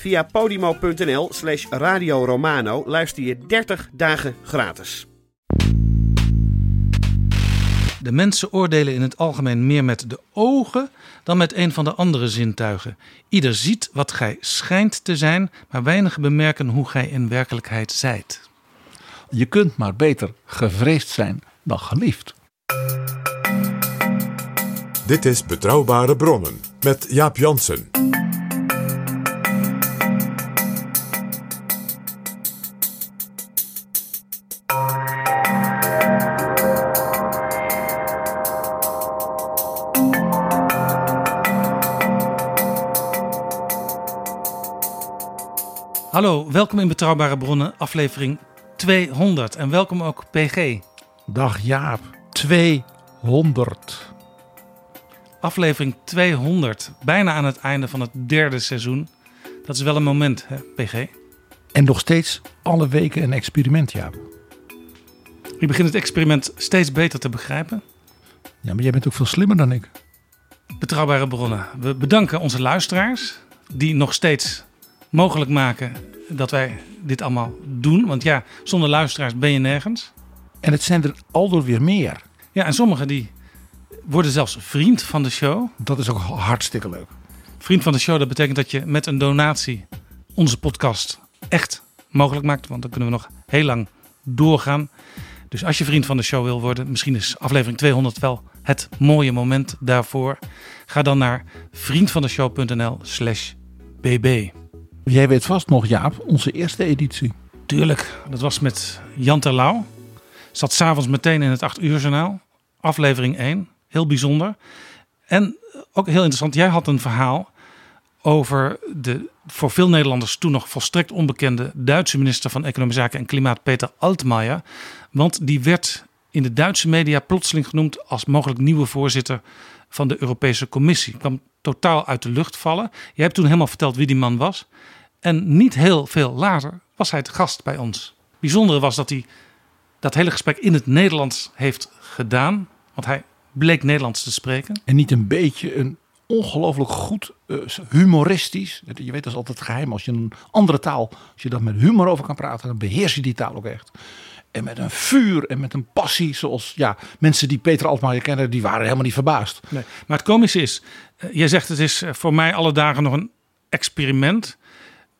Via podimo.nl slash Radio Romano luister je 30 dagen gratis. De mensen oordelen in het algemeen meer met de ogen dan met een van de andere zintuigen. Ieder ziet wat gij schijnt te zijn, maar weinigen bemerken hoe gij in werkelijkheid zijt. Je kunt maar beter gevreesd zijn dan geliefd. Dit is Betrouwbare Bronnen met Jaap Jansen. Hallo, welkom in Betrouwbare Bronnen, aflevering 200. En welkom ook PG. Dag Jaap, 200. Aflevering 200, bijna aan het einde van het derde seizoen. Dat is wel een moment, hè, PG? En nog steeds alle weken een experiment, Jaap. Je begint het experiment steeds beter te begrijpen. Ja, maar jij bent ook veel slimmer dan ik. Betrouwbare bronnen. We bedanken onze luisteraars die nog steeds mogelijk maken dat wij dit allemaal doen. Want ja, zonder luisteraars ben je nergens. En het zijn er aldoor weer meer. Ja, en sommigen die worden zelfs vriend van de show. Dat is ook hartstikke leuk. Vriend van de show, dat betekent dat je met een donatie onze podcast echt mogelijk maakt. Want dan kunnen we nog heel lang doorgaan. Dus als je vriend van de show wil worden, misschien is aflevering 200 wel het mooie moment daarvoor. Ga dan naar vriendvandeshow.nl slash bb. Jij weet vast nog, Jaap, onze eerste editie. Tuurlijk, dat was met Jan Terlouw. Zat s'avonds meteen in het 8 uur journaal. Aflevering 1. Heel bijzonder. En ook heel interessant, jij had een verhaal over de voor veel Nederlanders toen nog volstrekt onbekende Duitse minister van Economische Zaken en Klimaat Peter Altmaier. Want die werd in de Duitse media plotseling genoemd als mogelijk nieuwe voorzitter van de Europese Commissie. Totaal uit de lucht vallen. Jij hebt toen helemaal verteld wie die man was. En niet heel veel later was hij te gast bij ons. Bijzondere was dat hij dat hele gesprek in het Nederlands heeft gedaan. Want hij bleek Nederlands te spreken. En niet een beetje een ongelooflijk goed eh, humoristisch. Je weet dat is altijd geheim. Als je een andere taal, als je daar met humor over kan praten, dan beheers je die taal ook echt. En met een vuur en met een passie, zoals ja, mensen die Peter Altmaier kennen, die waren helemaal niet verbaasd. Nee. Maar het komische is, eh, jij zegt het is eh, voor mij alle dagen nog een experiment.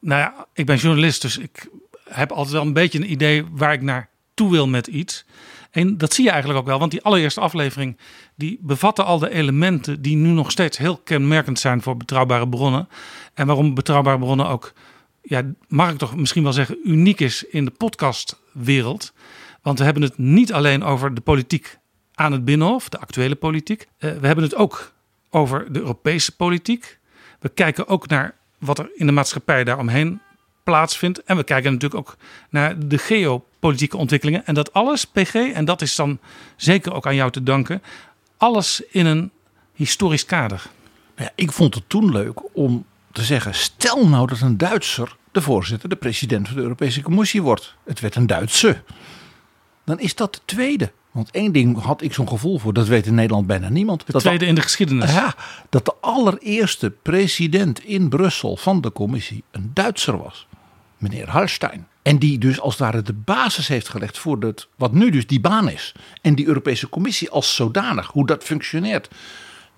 Nou ja, ik ben journalist, dus ik heb altijd wel een beetje een idee waar ik naartoe wil met iets. En dat zie je eigenlijk ook wel, want die allereerste aflevering die bevatte al de elementen die nu nog steeds heel kenmerkend zijn voor betrouwbare bronnen. En waarom betrouwbare bronnen ook, ja, mag ik toch misschien wel zeggen, uniek is in de podcastwereld. Want we hebben het niet alleen over de politiek aan het Binnenhof, de actuele politiek. Eh, we hebben het ook over de Europese politiek. We kijken ook naar wat er in de maatschappij daaromheen plaatsvindt. En we kijken natuurlijk ook naar de geopolitieke ontwikkelingen. En dat alles, PG, en dat is dan zeker ook aan jou te danken, alles in een historisch kader. Nou ja, ik vond het toen leuk om te zeggen: stel nou dat een Duitser de voorzitter, de president van de Europese Commissie wordt. Het werd een Duitse. Dan is dat de tweede. Want één ding had ik zo'n gevoel voor, dat weet in Nederland bijna niemand. De dat tweede in de geschiedenis. Ja, dat de allereerste president in Brussel van de commissie een Duitser was. Meneer Hallstein. En die dus als het ware de basis heeft gelegd voor het, wat nu dus die baan is. En die Europese Commissie als zodanig, hoe dat functioneert.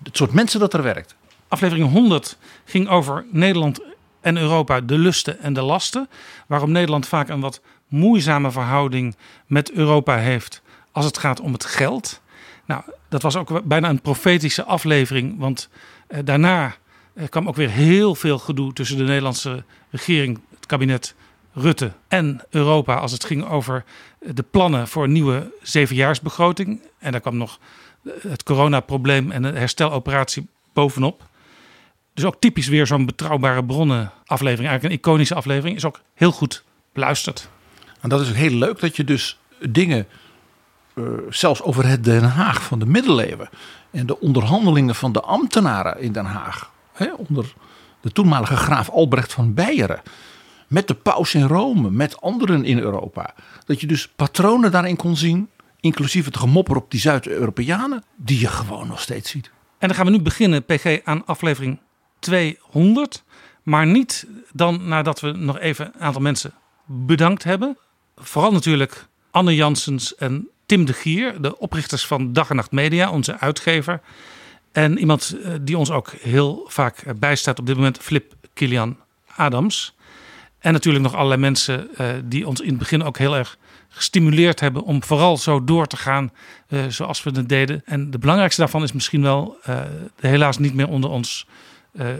Het soort mensen dat er werkt. Aflevering 100 ging over Nederland en Europa, de lusten en de lasten. Waarom Nederland vaak een wat moeizame verhouding met Europa heeft als het gaat om het geld. Nou, dat was ook bijna een profetische aflevering, want eh, daarna eh, kwam ook weer heel veel gedoe tussen de Nederlandse regering, het kabinet Rutte en Europa als het ging over de plannen voor een nieuwe zevenjaarsbegroting. En daar kwam nog het coronaprobleem en de hersteloperatie bovenop. Dus ook typisch weer zo'n betrouwbare bronnen aflevering. Eigenlijk een iconische aflevering. Is ook heel goed beluisterd. En dat is ook heel leuk dat je dus dingen, uh, zelfs over het Den Haag van de middeleeuwen. En de onderhandelingen van de ambtenaren in Den Haag. Hè, onder de toenmalige graaf Albrecht van Beieren. Met de paus in Rome, met anderen in Europa. Dat je dus patronen daarin kon zien. Inclusief het gemopper op die Zuid-Europeanen. Die je gewoon nog steeds ziet. En dan gaan we nu beginnen, PG, aan aflevering 200. Maar niet dan nadat we nog even een aantal mensen bedankt hebben. Vooral natuurlijk Anne Janssens en Tim de Gier, de oprichters van Dag en Nacht Media, onze uitgever. En iemand eh, die ons ook heel vaak bijstaat op dit moment, Flip Kilian Adams. En natuurlijk nog allerlei mensen uh, die ons in het begin ook heel erg gestimuleerd hebben om vooral zo door te gaan uh, zoals we het deden. En de belangrijkste daarvan is misschien wel helaas niet meer onder ons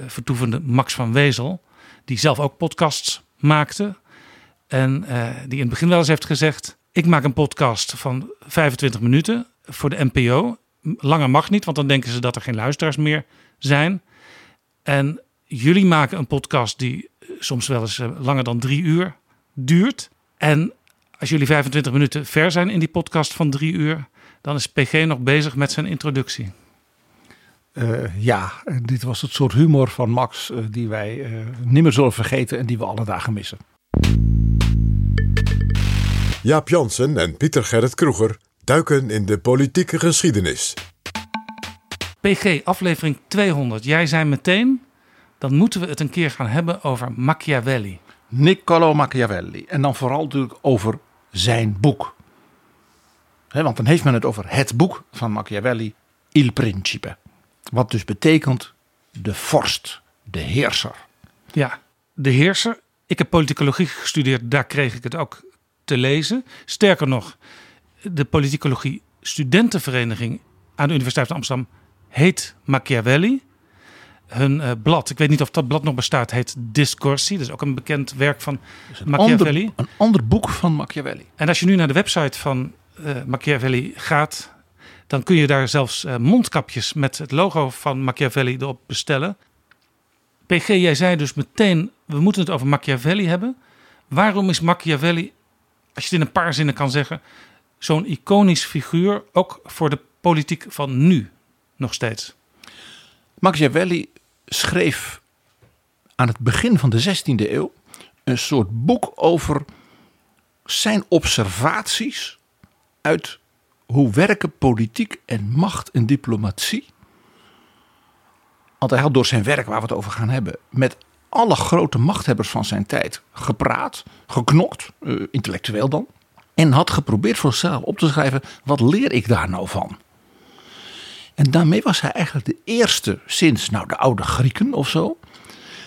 vertoevende Max van Wezel. Die zelf ook podcasts maakte. En die in het begin wel eens heeft gezegd: Ik maak een podcast van 25 minuten voor de NPO. Langer mag niet, want dan denken ze dat er geen luisteraars meer zijn. En jullie maken een podcast die soms wel eens langer dan drie uur duurt. En als jullie 25 minuten ver zijn in die podcast van drie uur, dan is PG nog bezig met zijn introductie. Uh, ja, dit was het soort humor van Max uh, die wij uh, nimmer zullen vergeten en die we alle dagen missen. Jaap Jansen en Pieter Gerrit Kroeger duiken in de politieke geschiedenis. PG, aflevering 200. Jij zei meteen, dan moeten we het een keer gaan hebben over Machiavelli. Niccolo Machiavelli. En dan vooral natuurlijk over zijn boek. He, want dan heeft men het over het boek van Machiavelli, Il Principe. Wat dus betekent de vorst, de heerser. Ja, de heerser. Ik heb politicologie gestudeerd, daar kreeg ik het ook te lezen. Sterker nog, de politicologie studentenvereniging aan de Universiteit van Amsterdam heet Machiavelli hun uh, blad, ik weet niet of dat blad nog bestaat, heet Discorsi. Dat is ook een bekend werk van een Machiavelli. Ander, een ander boek van Machiavelli. En als je nu naar de website van uh, Machiavelli gaat, dan kun je daar zelfs uh, mondkapjes met het logo van Machiavelli erop bestellen. PG, jij zei dus meteen, we moeten het over Machiavelli hebben. Waarom is Machiavelli, als je het in een paar zinnen kan zeggen, zo'n iconisch figuur, ook voor de politiek van nu nog steeds? Machiavelli schreef aan het begin van de 16e eeuw een soort boek over zijn observaties uit hoe werken politiek en macht en diplomatie. Want hij had door zijn werk, waar we het over gaan hebben, met alle grote machthebbers van zijn tijd gepraat, geknokt, uh, intellectueel dan. En had geprobeerd voor zichzelf op te schrijven: wat leer ik daar nou van? En daarmee was hij eigenlijk de eerste sinds nou, de oude Grieken of zo,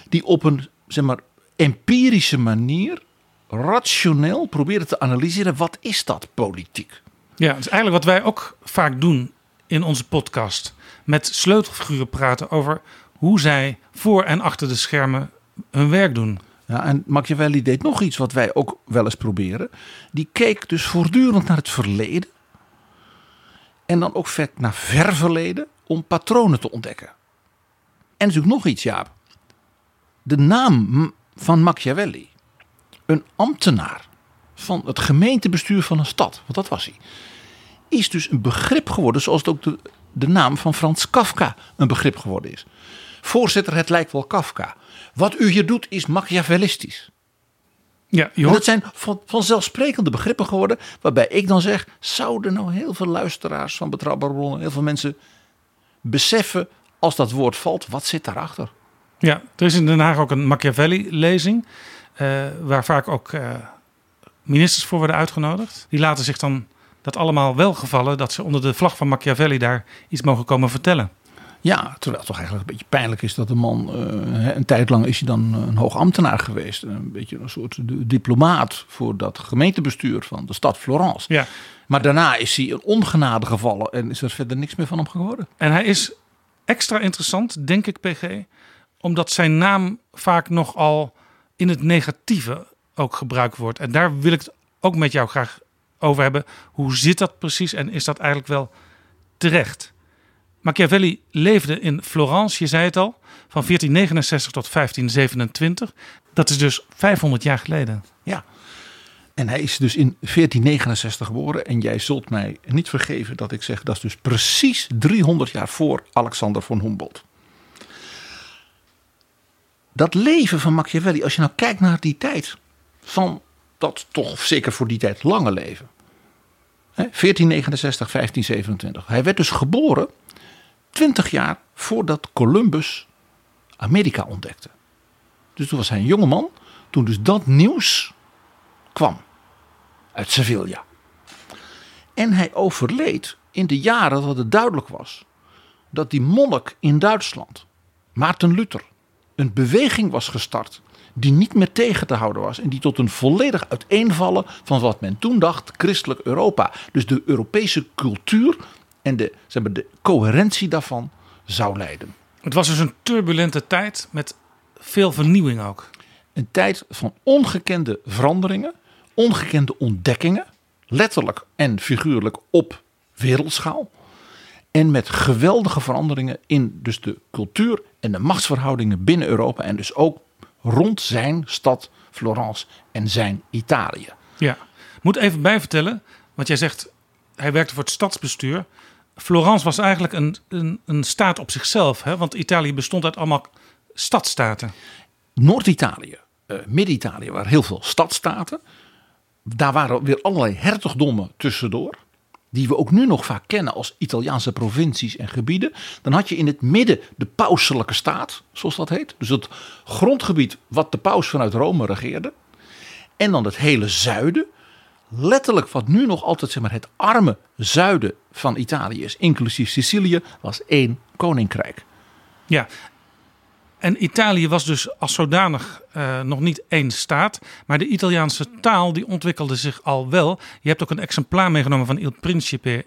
die op een zeg maar, empirische manier rationeel probeerde te analyseren wat is dat politiek. Ja, dat is eigenlijk wat wij ook vaak doen in onze podcast. Met sleutelfiguren praten over hoe zij voor en achter de schermen hun werk doen. Ja, en Machiavelli deed nog iets wat wij ook wel eens proberen. Die keek dus voortdurend naar het verleden. En dan ook vet naar ver verleden om patronen te ontdekken. En natuurlijk nog iets, Jaap. De naam van Machiavelli. Een ambtenaar van het gemeentebestuur van een stad, want dat was hij. Is dus een begrip geworden, zoals het ook de, de naam van Frans Kafka een begrip geworden is. Voorzitter, het lijkt wel Kafka. Wat u hier doet is Machiavellistisch. Ja, dat zijn van, vanzelfsprekende begrippen geworden. Waarbij ik dan zeg: zouden nou heel veel luisteraars van betrouwbare bronnen, heel veel mensen beseffen als dat woord valt, wat zit daarachter? Ja, er is in Den Haag ook een Machiavelli-lezing. Uh, waar vaak ook uh, ministers voor worden uitgenodigd. Die laten zich dan dat allemaal wel gevallen dat ze onder de vlag van Machiavelli daar iets mogen komen vertellen. Ja, terwijl het toch eigenlijk een beetje pijnlijk is dat de man uh, een tijd lang is hij dan een hoog ambtenaar geweest. Een beetje een soort diplomaat voor dat gemeentebestuur van de stad Florence. Ja. Maar daarna is hij een ongenade gevallen en is er verder niks meer van hem geworden. En hij is extra interessant, denk ik, PG, omdat zijn naam vaak nogal in het negatieve ook gebruikt wordt. En daar wil ik het ook met jou graag over hebben. Hoe zit dat precies en is dat eigenlijk wel terecht? Machiavelli leefde in Florence, je zei het al, van 1469 tot 1527. Dat is dus 500 jaar geleden. Ja, en hij is dus in 1469 geboren. En jij zult mij niet vergeven dat ik zeg dat is dus precies 300 jaar voor Alexander von Humboldt. Dat leven van Machiavelli, als je nou kijkt naar die tijd, van dat toch zeker voor die tijd lange leven. 1469, 1527. Hij werd dus geboren 20 jaar voordat Columbus Amerika ontdekte. Dus toen was hij een jonge man, toen dus dat nieuws kwam uit Sevilla. En hij overleed in de jaren dat het duidelijk was dat die monnik in Duitsland, Maarten Luther, een beweging was gestart die niet meer tegen te houden was en die tot een volledig uiteenvallen van wat men toen dacht christelijk Europa. Dus de Europese cultuur en de, zeg maar, de coherentie daarvan zou leiden. Het was dus een turbulente tijd met veel vernieuwing ook. Een tijd van ongekende veranderingen, ongekende ontdekkingen, letterlijk en figuurlijk op wereldschaal. En met geweldige veranderingen in dus de cultuur en de machtsverhoudingen binnen Europa en dus ook rond zijn stad Florence en zijn Italië. Ja, moet even bijvertellen, want jij zegt hij werkte voor het stadsbestuur. Florence was eigenlijk een, een, een staat op zichzelf, hè? want Italië bestond uit allemaal stadstaten. Noord-Italië, uh, Midden-Italië waren heel veel stadstaten. Daar waren weer allerlei hertogdommen tussendoor. Die we ook nu nog vaak kennen als Italiaanse provincies en gebieden. Dan had je in het midden de pauselijke staat, zoals dat heet. Dus het grondgebied wat de paus vanuit Rome regeerde. En dan het hele zuiden, letterlijk wat nu nog altijd zeg maar, het arme zuiden van Italië is, inclusief Sicilië, was één koninkrijk. Ja, en Italië was dus als zodanig uh, nog niet één staat. Maar de Italiaanse taal die ontwikkelde zich al wel. Je hebt ook een exemplaar meegenomen van Il Principe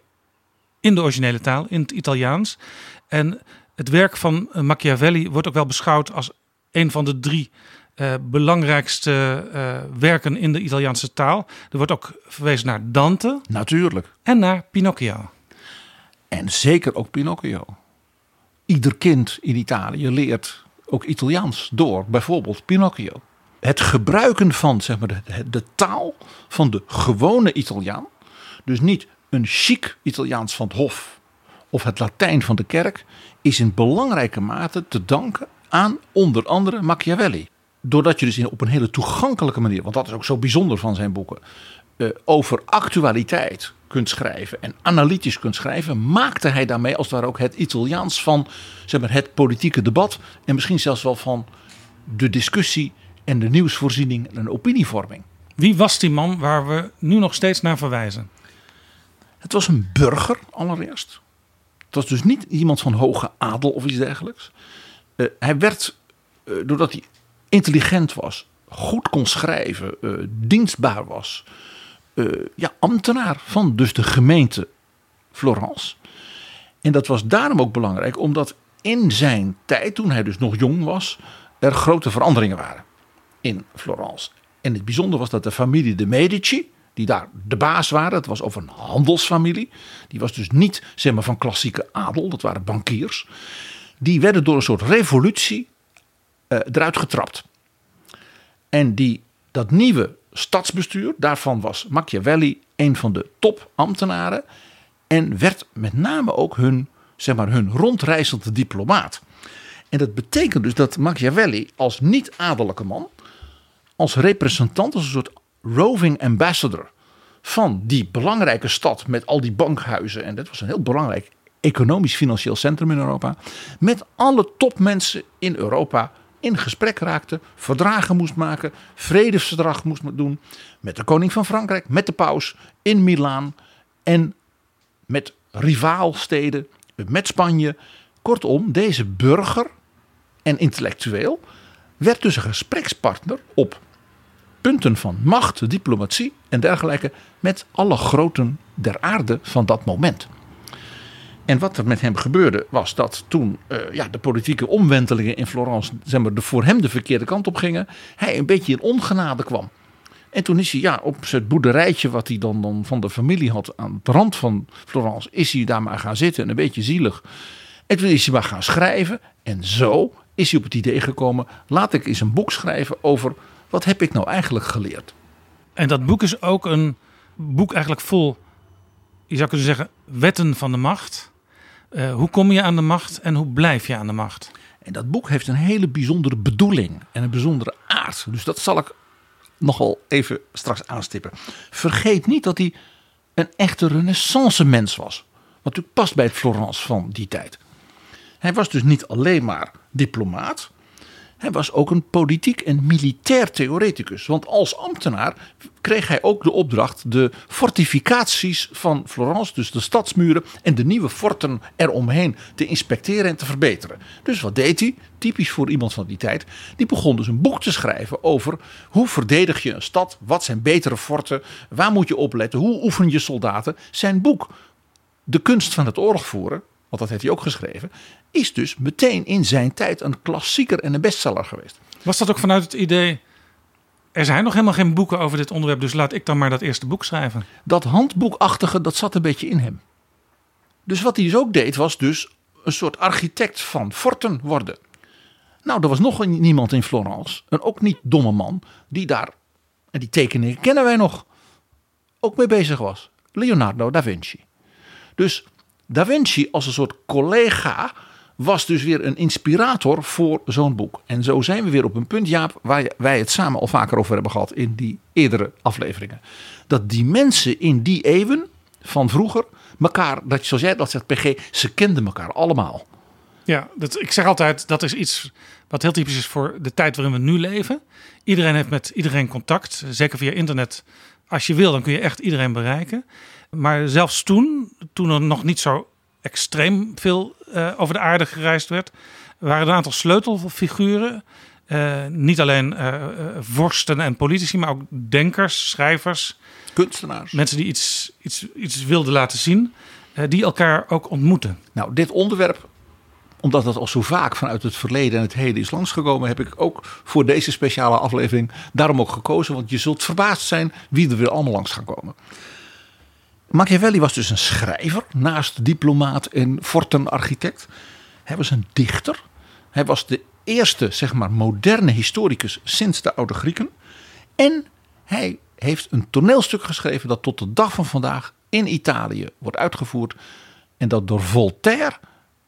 in de originele taal, in het Italiaans. En het werk van Machiavelli wordt ook wel beschouwd als een van de drie uh, belangrijkste uh, werken in de Italiaanse taal. Er wordt ook verwezen naar Dante. Natuurlijk. En naar Pinocchio. En zeker ook Pinocchio. Ieder kind in Italië leert ook Italiaans door, bijvoorbeeld Pinocchio. Het gebruiken van zeg maar, de, de taal van de gewone Italiaan. Dus niet een chic Italiaans van het Hof of het Latijn van de kerk. Is in belangrijke mate te danken aan onder andere Machiavelli doordat je dus op een hele toegankelijke manier, want dat is ook zo bijzonder van zijn boeken, uh, over actualiteit kunt schrijven en analytisch kunt schrijven, maakte hij daarmee als het ware ook het Italiaans van zeg maar, het politieke debat en misschien zelfs wel van de discussie en de nieuwsvoorziening en opinievorming. Wie was die man waar we nu nog steeds naar verwijzen? Het was een burger allereerst. Het was dus niet iemand van hoge adel of iets dergelijks. Uh, hij werd, uh, doordat hij intelligent was, goed kon schrijven, uh, dienstbaar was. Uh, ja, ambtenaar van dus de gemeente Florence. En dat was daarom ook belangrijk, omdat in zijn tijd, toen hij dus nog jong was, er grote veranderingen waren in Florence. En het bijzondere was dat de familie de Medici, die daar de baas waren, het was over een handelsfamilie, die was dus niet zeg maar, van klassieke adel, dat waren bankiers, die werden door een soort revolutie uh, eruit getrapt. En die, dat nieuwe stadsbestuur, daarvan was Machiavelli een van de topambtenaren. En werd met name ook hun, zeg maar, hun rondreizende diplomaat. En dat betekent dus dat Machiavelli als niet-adellijke man, als representant, als een soort roving ambassador van die belangrijke stad met al die bankhuizen. En dat was een heel belangrijk economisch-financieel centrum in Europa. Met alle topmensen in Europa in gesprek raakte, verdragen moest maken, vredesverdrag moest doen met de koning van Frankrijk, met de paus in Milaan en met rivaalsteden, met Spanje. Kortom, deze burger en intellectueel werd dus een gesprekspartner op punten van macht, diplomatie en dergelijke met alle groten der aarde van dat moment. En wat er met hem gebeurde was dat toen uh, ja, de politieke omwentelingen in Florence zeg maar, de, voor hem de verkeerde kant op gingen, hij een beetje in ongenade kwam. En toen is hij ja, op het boerderijtje wat hij dan, dan van de familie had aan de rand van Florence, is hij daar maar gaan zitten en een beetje zielig. En toen is hij maar gaan schrijven. En zo is hij op het idee gekomen, laat ik eens een boek schrijven over wat heb ik nou eigenlijk geleerd. En dat boek is ook een boek eigenlijk vol, je zou kunnen zeggen, wetten van de macht. Uh, hoe kom je aan de macht en hoe blijf je aan de macht? En dat boek heeft een hele bijzondere bedoeling en een bijzondere aard. Dus dat zal ik nogal even straks aanstippen. Vergeet niet dat hij een echte renaissance mens was. Wat natuurlijk past bij het Florence van die tijd. Hij was dus niet alleen maar diplomaat. Hij was ook een politiek en militair theoreticus. Want als ambtenaar kreeg hij ook de opdracht de fortificaties van Florence, dus de stadsmuren en de nieuwe forten eromheen te inspecteren en te verbeteren. Dus wat deed hij? Typisch voor iemand van die tijd. Die begon dus een boek te schrijven over hoe verdedig je een stad, wat zijn betere forten, waar moet je opletten, hoe oefen je soldaten. Zijn boek, De kunst van het oorlog voeren, want dat heeft hij ook geschreven, is dus meteen in zijn tijd een klassieker en een bestseller geweest. Was dat ook vanuit het idee, er zijn nog helemaal geen boeken over dit onderwerp, dus laat ik dan maar dat eerste boek schrijven? Dat handboekachtige, dat zat een beetje in hem. Dus wat hij dus ook deed, was dus een soort architect van forten worden. Nou, er was nog niemand in Florence, een ook niet domme man, die daar, en die tekeningen kennen wij nog, ook mee bezig was. Leonardo da Vinci. Dus Da Vinci als een soort collega was dus weer een inspirator voor zo'n boek. En zo zijn we weer op een punt, Jaap, waar wij het samen al vaker over hebben gehad in die eerdere afleveringen. Dat die mensen in die eeuwen van vroeger elkaar, dat, zoals jij dat zegt, PG, ze kenden elkaar allemaal. Ja, dat, ik zeg altijd, dat is iets wat heel typisch is voor de tijd waarin we nu leven. Iedereen heeft met iedereen contact, zeker via internet. Als je wil, dan kun je echt iedereen bereiken. Maar zelfs toen, toen er nog niet zo extreem veel uh, over de aarde gereisd werd, waren er een aantal sleutelfiguren. Uh, niet alleen uh, vorsten en politici, maar ook denkers, schrijvers, kunstenaars. Mensen die iets, iets, iets wilden laten zien, die elkaar ook ontmoeten. Nou, dit onderwerp, omdat dat al zo vaak vanuit het verleden en het heden is langsgekomen, heb ik ook voor deze speciale aflevering daarom ook gekozen. Want je zult verbaasd zijn wie er weer allemaal langs gaan komen. Machiavelli was dus een schrijver, naast diplomaat en fortenarchitect. Hij was een dichter. Hij was de eerste, zeg maar, moderne historicus sinds de oude Grieken. En hij heeft een toneelstuk geschreven dat tot de dag van vandaag in Italië wordt uitgevoerd. En dat door Voltaire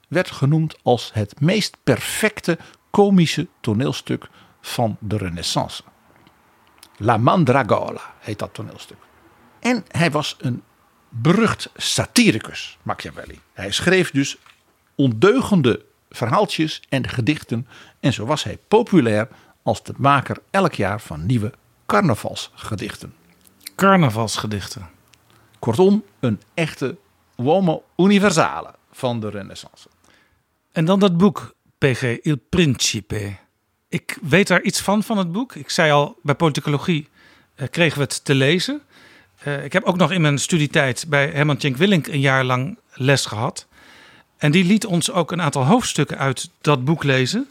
werd genoemd als het meest perfecte komische toneelstuk van de Renaissance. La Mandragola heet dat toneelstuk. En hij was een berucht satiricus, Machiavelli. Hij schreef dus ondeugende verhaaltjes en gedichten. En zo was hij populair als de maker elk jaar van nieuwe carnavalsgedichten. Carnavalsgedichten. Kortom, een echte uomo universale van de renaissance. En dan dat boek, PG, Il Principe. Ik weet daar iets van, van het boek. Ik zei al, bij politicologie eh, kregen we het te lezen. Uh, ik heb ook nog in mijn studietijd bij Herman Tjenk Willink een jaar lang les gehad. En die liet ons ook een aantal hoofdstukken uit dat boek lezen.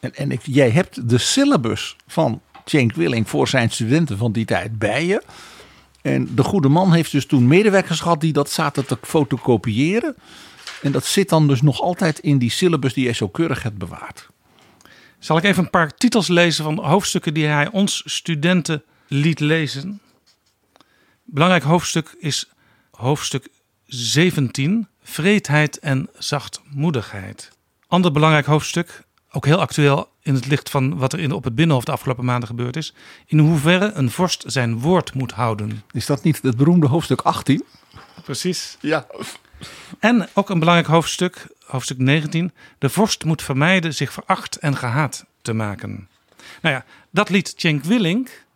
En, en ik, jij hebt de syllabus van Tjenk Willink voor zijn studenten van die tijd bij je. En de goede man heeft dus toen medewerkers gehad die dat zaten te fotocopiëren. En dat zit dan dus nog altijd in die syllabus die jij zo keurig hebt bewaard. Zal ik even een paar titels lezen van hoofdstukken die hij ons studenten liet lezen? Belangrijk hoofdstuk is hoofdstuk 17, vreedheid en zachtmoedigheid. Ander belangrijk hoofdstuk, ook heel actueel in het licht van wat er in, op het Binnenhof de afgelopen maanden gebeurd is. In hoeverre een vorst zijn woord moet houden. Is dat niet het beroemde hoofdstuk 18? Precies. Ja. En ook een belangrijk hoofdstuk, hoofdstuk 19. De vorst moet vermijden zich veracht en gehaat te maken. Nou ja, dat liet Cenk Willink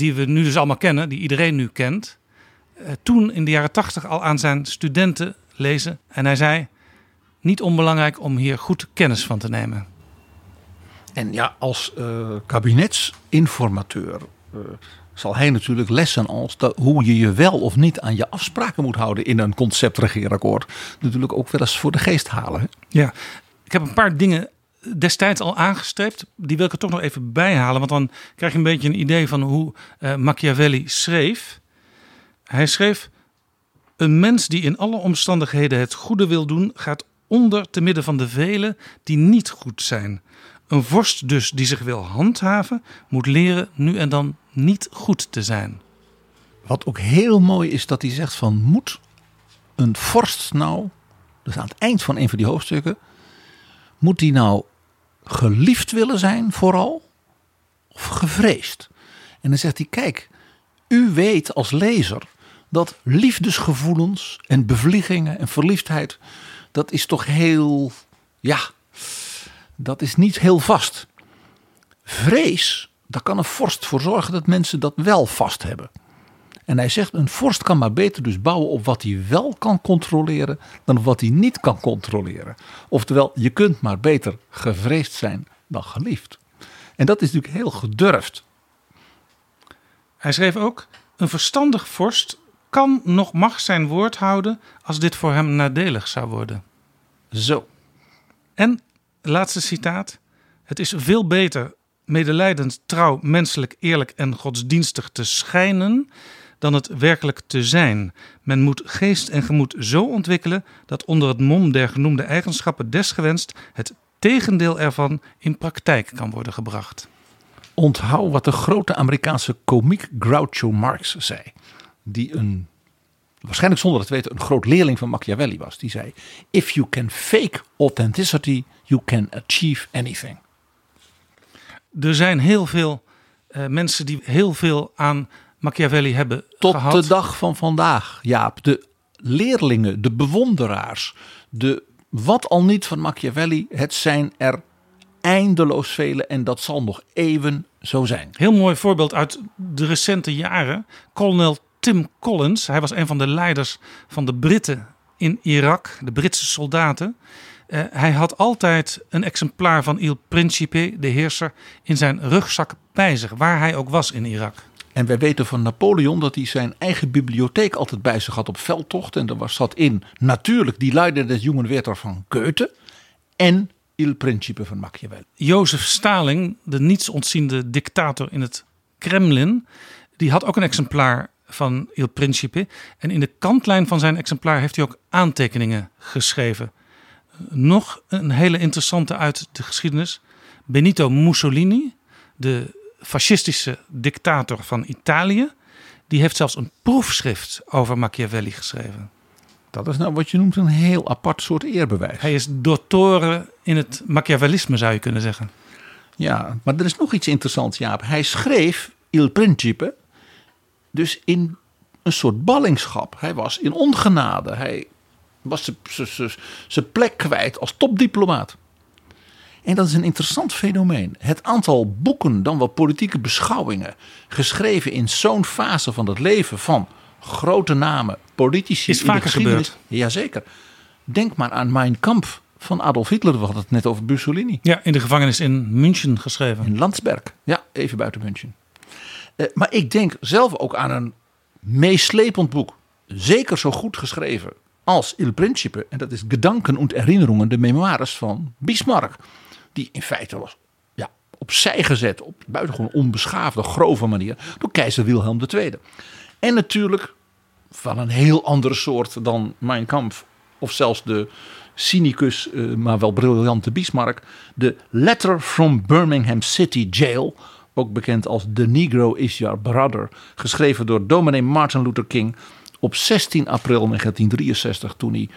die we nu dus allemaal kennen, die iedereen nu kent, eh, toen in de jaren tachtig al aan zijn studenten lezen. En hij zei: niet onbelangrijk om hier goed kennis van te nemen. En ja, als uh, kabinetsinformateur uh, zal hij natuurlijk lessen als dat, hoe je je wel of niet aan je afspraken moet houden in een conceptregeerakkoord. Natuurlijk ook wel eens voor de geest halen. Hè? Ja, ik heb een paar dingen destijds al aangestreept. Die wil ik er toch nog even bijhalen. Want dan krijg je een beetje een idee van hoe uh, Machiavelli schreef. Hij schreef: Een mens die in alle omstandigheden het goede wil doen, gaat onder te midden van de velen die niet goed zijn. Een vorst dus die zich wil handhaven, moet leren nu en dan niet goed te zijn. Wat ook heel mooi is dat hij zegt van moet een vorst nou, dus aan het eind van een van die hoofdstukken, moet die nou geliefd willen zijn vooral of gevreesd? En dan zegt hij kijk, u weet als lezer dat liefdesgevoelens en bevliegingen en verliefdheid, dat is toch heel, ja, dat is niet heel vast. Vrees, daar kan een vorst voor zorgen dat mensen dat wel vast hebben. En hij zegt, een vorst kan maar beter dus bouwen op wat hij wel kan controleren dan op wat hij niet kan controleren. Oftewel, je kunt maar beter gevreesd zijn dan geliefd. En dat is natuurlijk heel gedurfd. Hij schreef ook, een verstandig vorst kan nog mag zijn woord houden als dit voor hem nadelig zou worden. Zo. En laatste citaat. Het is veel beter medelijdend, trouw, menselijk, eerlijk en godsdienstig te schijnen dan het werkelijk te zijn. Men moet geest en gemoed zo ontwikkelen dat onder het mom der genoemde eigenschappen desgewenst het tegendeel ervan in praktijk kan worden gebracht. Onthoud wat de grote Amerikaanse komiek Groucho Marx zei, die een waarschijnlijk zonder het weten, een groot leerling van Machiavelli was. Die zei: If you can fake authenticity, you can achieve anything. Er zijn heel veel uh, mensen die heel veel aan Machiavelli hebben Tot gehad. de dag van vandaag, Jaap. De leerlingen, de bewonderaars, de wat al niet van Machiavelli, het zijn er eindeloos vele en dat zal nog eeuwen zo zijn. Heel mooi voorbeeld uit de recente jaren. Kolonel Tim Collins. Hij was een van de leiders van de Britten in Irak, de Britse soldaten. Uh, hij had altijd een exemplaar van Il Principe, de heerser, in zijn rugzak bij zich, waar hij ook was in Irak. En wij weten van Napoleon dat hij zijn eigen bibliotheek altijd bij zich had op veldtocht. En daar zat in natuurlijk die Leider des Jungen Werther van Goethe en Il Principe van Machiavelli. Jozef Stalin, de niets ontziende dictator in het Kremlin, die had ook een exemplaar van Il Principe. En in de kantlijn van zijn exemplaar heeft hij ook aantekeningen geschreven. Nog een hele interessante uit de geschiedenis. Benito Mussolini, de fascistische dictator van Italië, die heeft zelfs een proefschrift over Machiavelli geschreven. Dat is nou wat je noemt een heel apart soort eerbewijs. Hij is dottore in het Machiavellisme, zou je kunnen zeggen. Ja, maar er is nog iets interessants, Jaap. Hij schreef Il Principe dus in een soort ballingschap. Hij was in ongenade. Hij was zijn plek kwijt als topdiplomaat. En dat is een interessant fenomeen. Het aantal boeken, dan wel politieke beschouwingen, geschreven in zo'n fase van het leven van grote namen, politici. Is vaker gebeurd. Jazeker. Denk maar aan Mein Kampf van Adolf Hitler. We hadden het net over Mussolini. Ja, in de gevangenis in München geschreven. In Landsberg. Ja, even buiten München. Uh, maar ik denk zelf ook aan een meeslepend boek. Zeker zo goed geschreven als Il Principe. En dat is Gedanken und Erinnerungen, de memoires van Bismarck. Die in feite was ja, opzij gezet op buitengewoon onbeschaafde, grove manier door keizer Wilhelm II. En natuurlijk van een heel andere soort dan Mein Kampf. Of zelfs de cynicus, uh, maar wel briljante Bismarck. De Letter from Birmingham City Jail ook bekend als The Negro is Your Brother, geschreven door dominee Martin Luther King op 16 april 1963, toen hij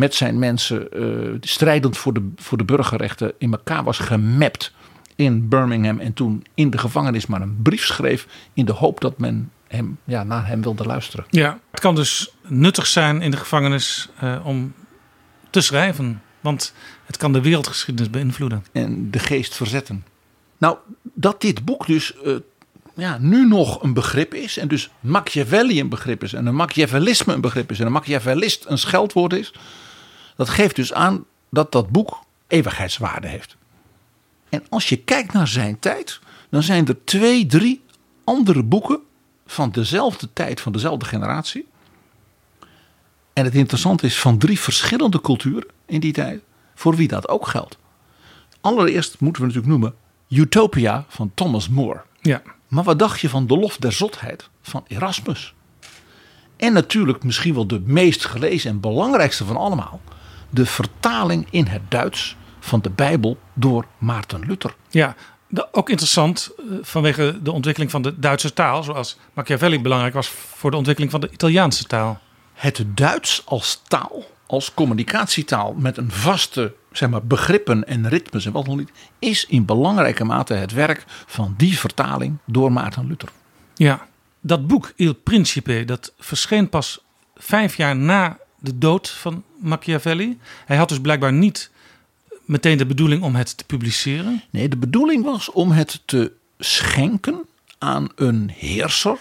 met zijn mensen uh, strijdend voor de, voor de burgerrechten in elkaar was gemapt in Birmingham en toen in de gevangenis maar een brief schreef in de hoop dat men hem, ja, naar hem wilde luisteren. Ja, het kan dus nuttig zijn in de gevangenis uh, om te schrijven, want het kan de wereldgeschiedenis beïnvloeden. En de geest verzetten. Nou, dat dit boek dus uh, ja, nu nog een begrip is. En dus Machiavelli een begrip is. En een Machiavellisme een begrip is. En een Machiavellist een scheldwoord is. Dat geeft dus aan dat dat boek eeuwigheidswaarde heeft. En als je kijkt naar zijn tijd, dan zijn er twee, drie andere boeken van dezelfde tijd, van dezelfde generatie. En het interessante is van drie verschillende culturen in die tijd, voor wie dat ook geldt. Allereerst moeten we natuurlijk noemen Utopia van Thomas More. Ja. Maar wat dacht je van De Lof der Zotheid van Erasmus? En natuurlijk misschien wel de meest gelezen en belangrijkste van allemaal. De vertaling in het Duits van de Bijbel door Maarten Luther. Ja, ook interessant eh, vanwege de ontwikkeling van de Duitse taal. Zoals Machiavelli belangrijk was voor de ontwikkeling van de Italiaanse taal. Het Duits als taal, als communicatietaal met een vaste zeg maar, begrippen en ritmes en wat dan niet, is in belangrijke mate het werk van die vertaling door Maarten Luther. Ja, dat boek Il Principe, dat verscheen pas vijf jaar na de dood van Machiavelli. Hij had dus blijkbaar niet meteen de bedoeling om het te publiceren. Nee, de bedoeling was om het te schenken aan een heerser.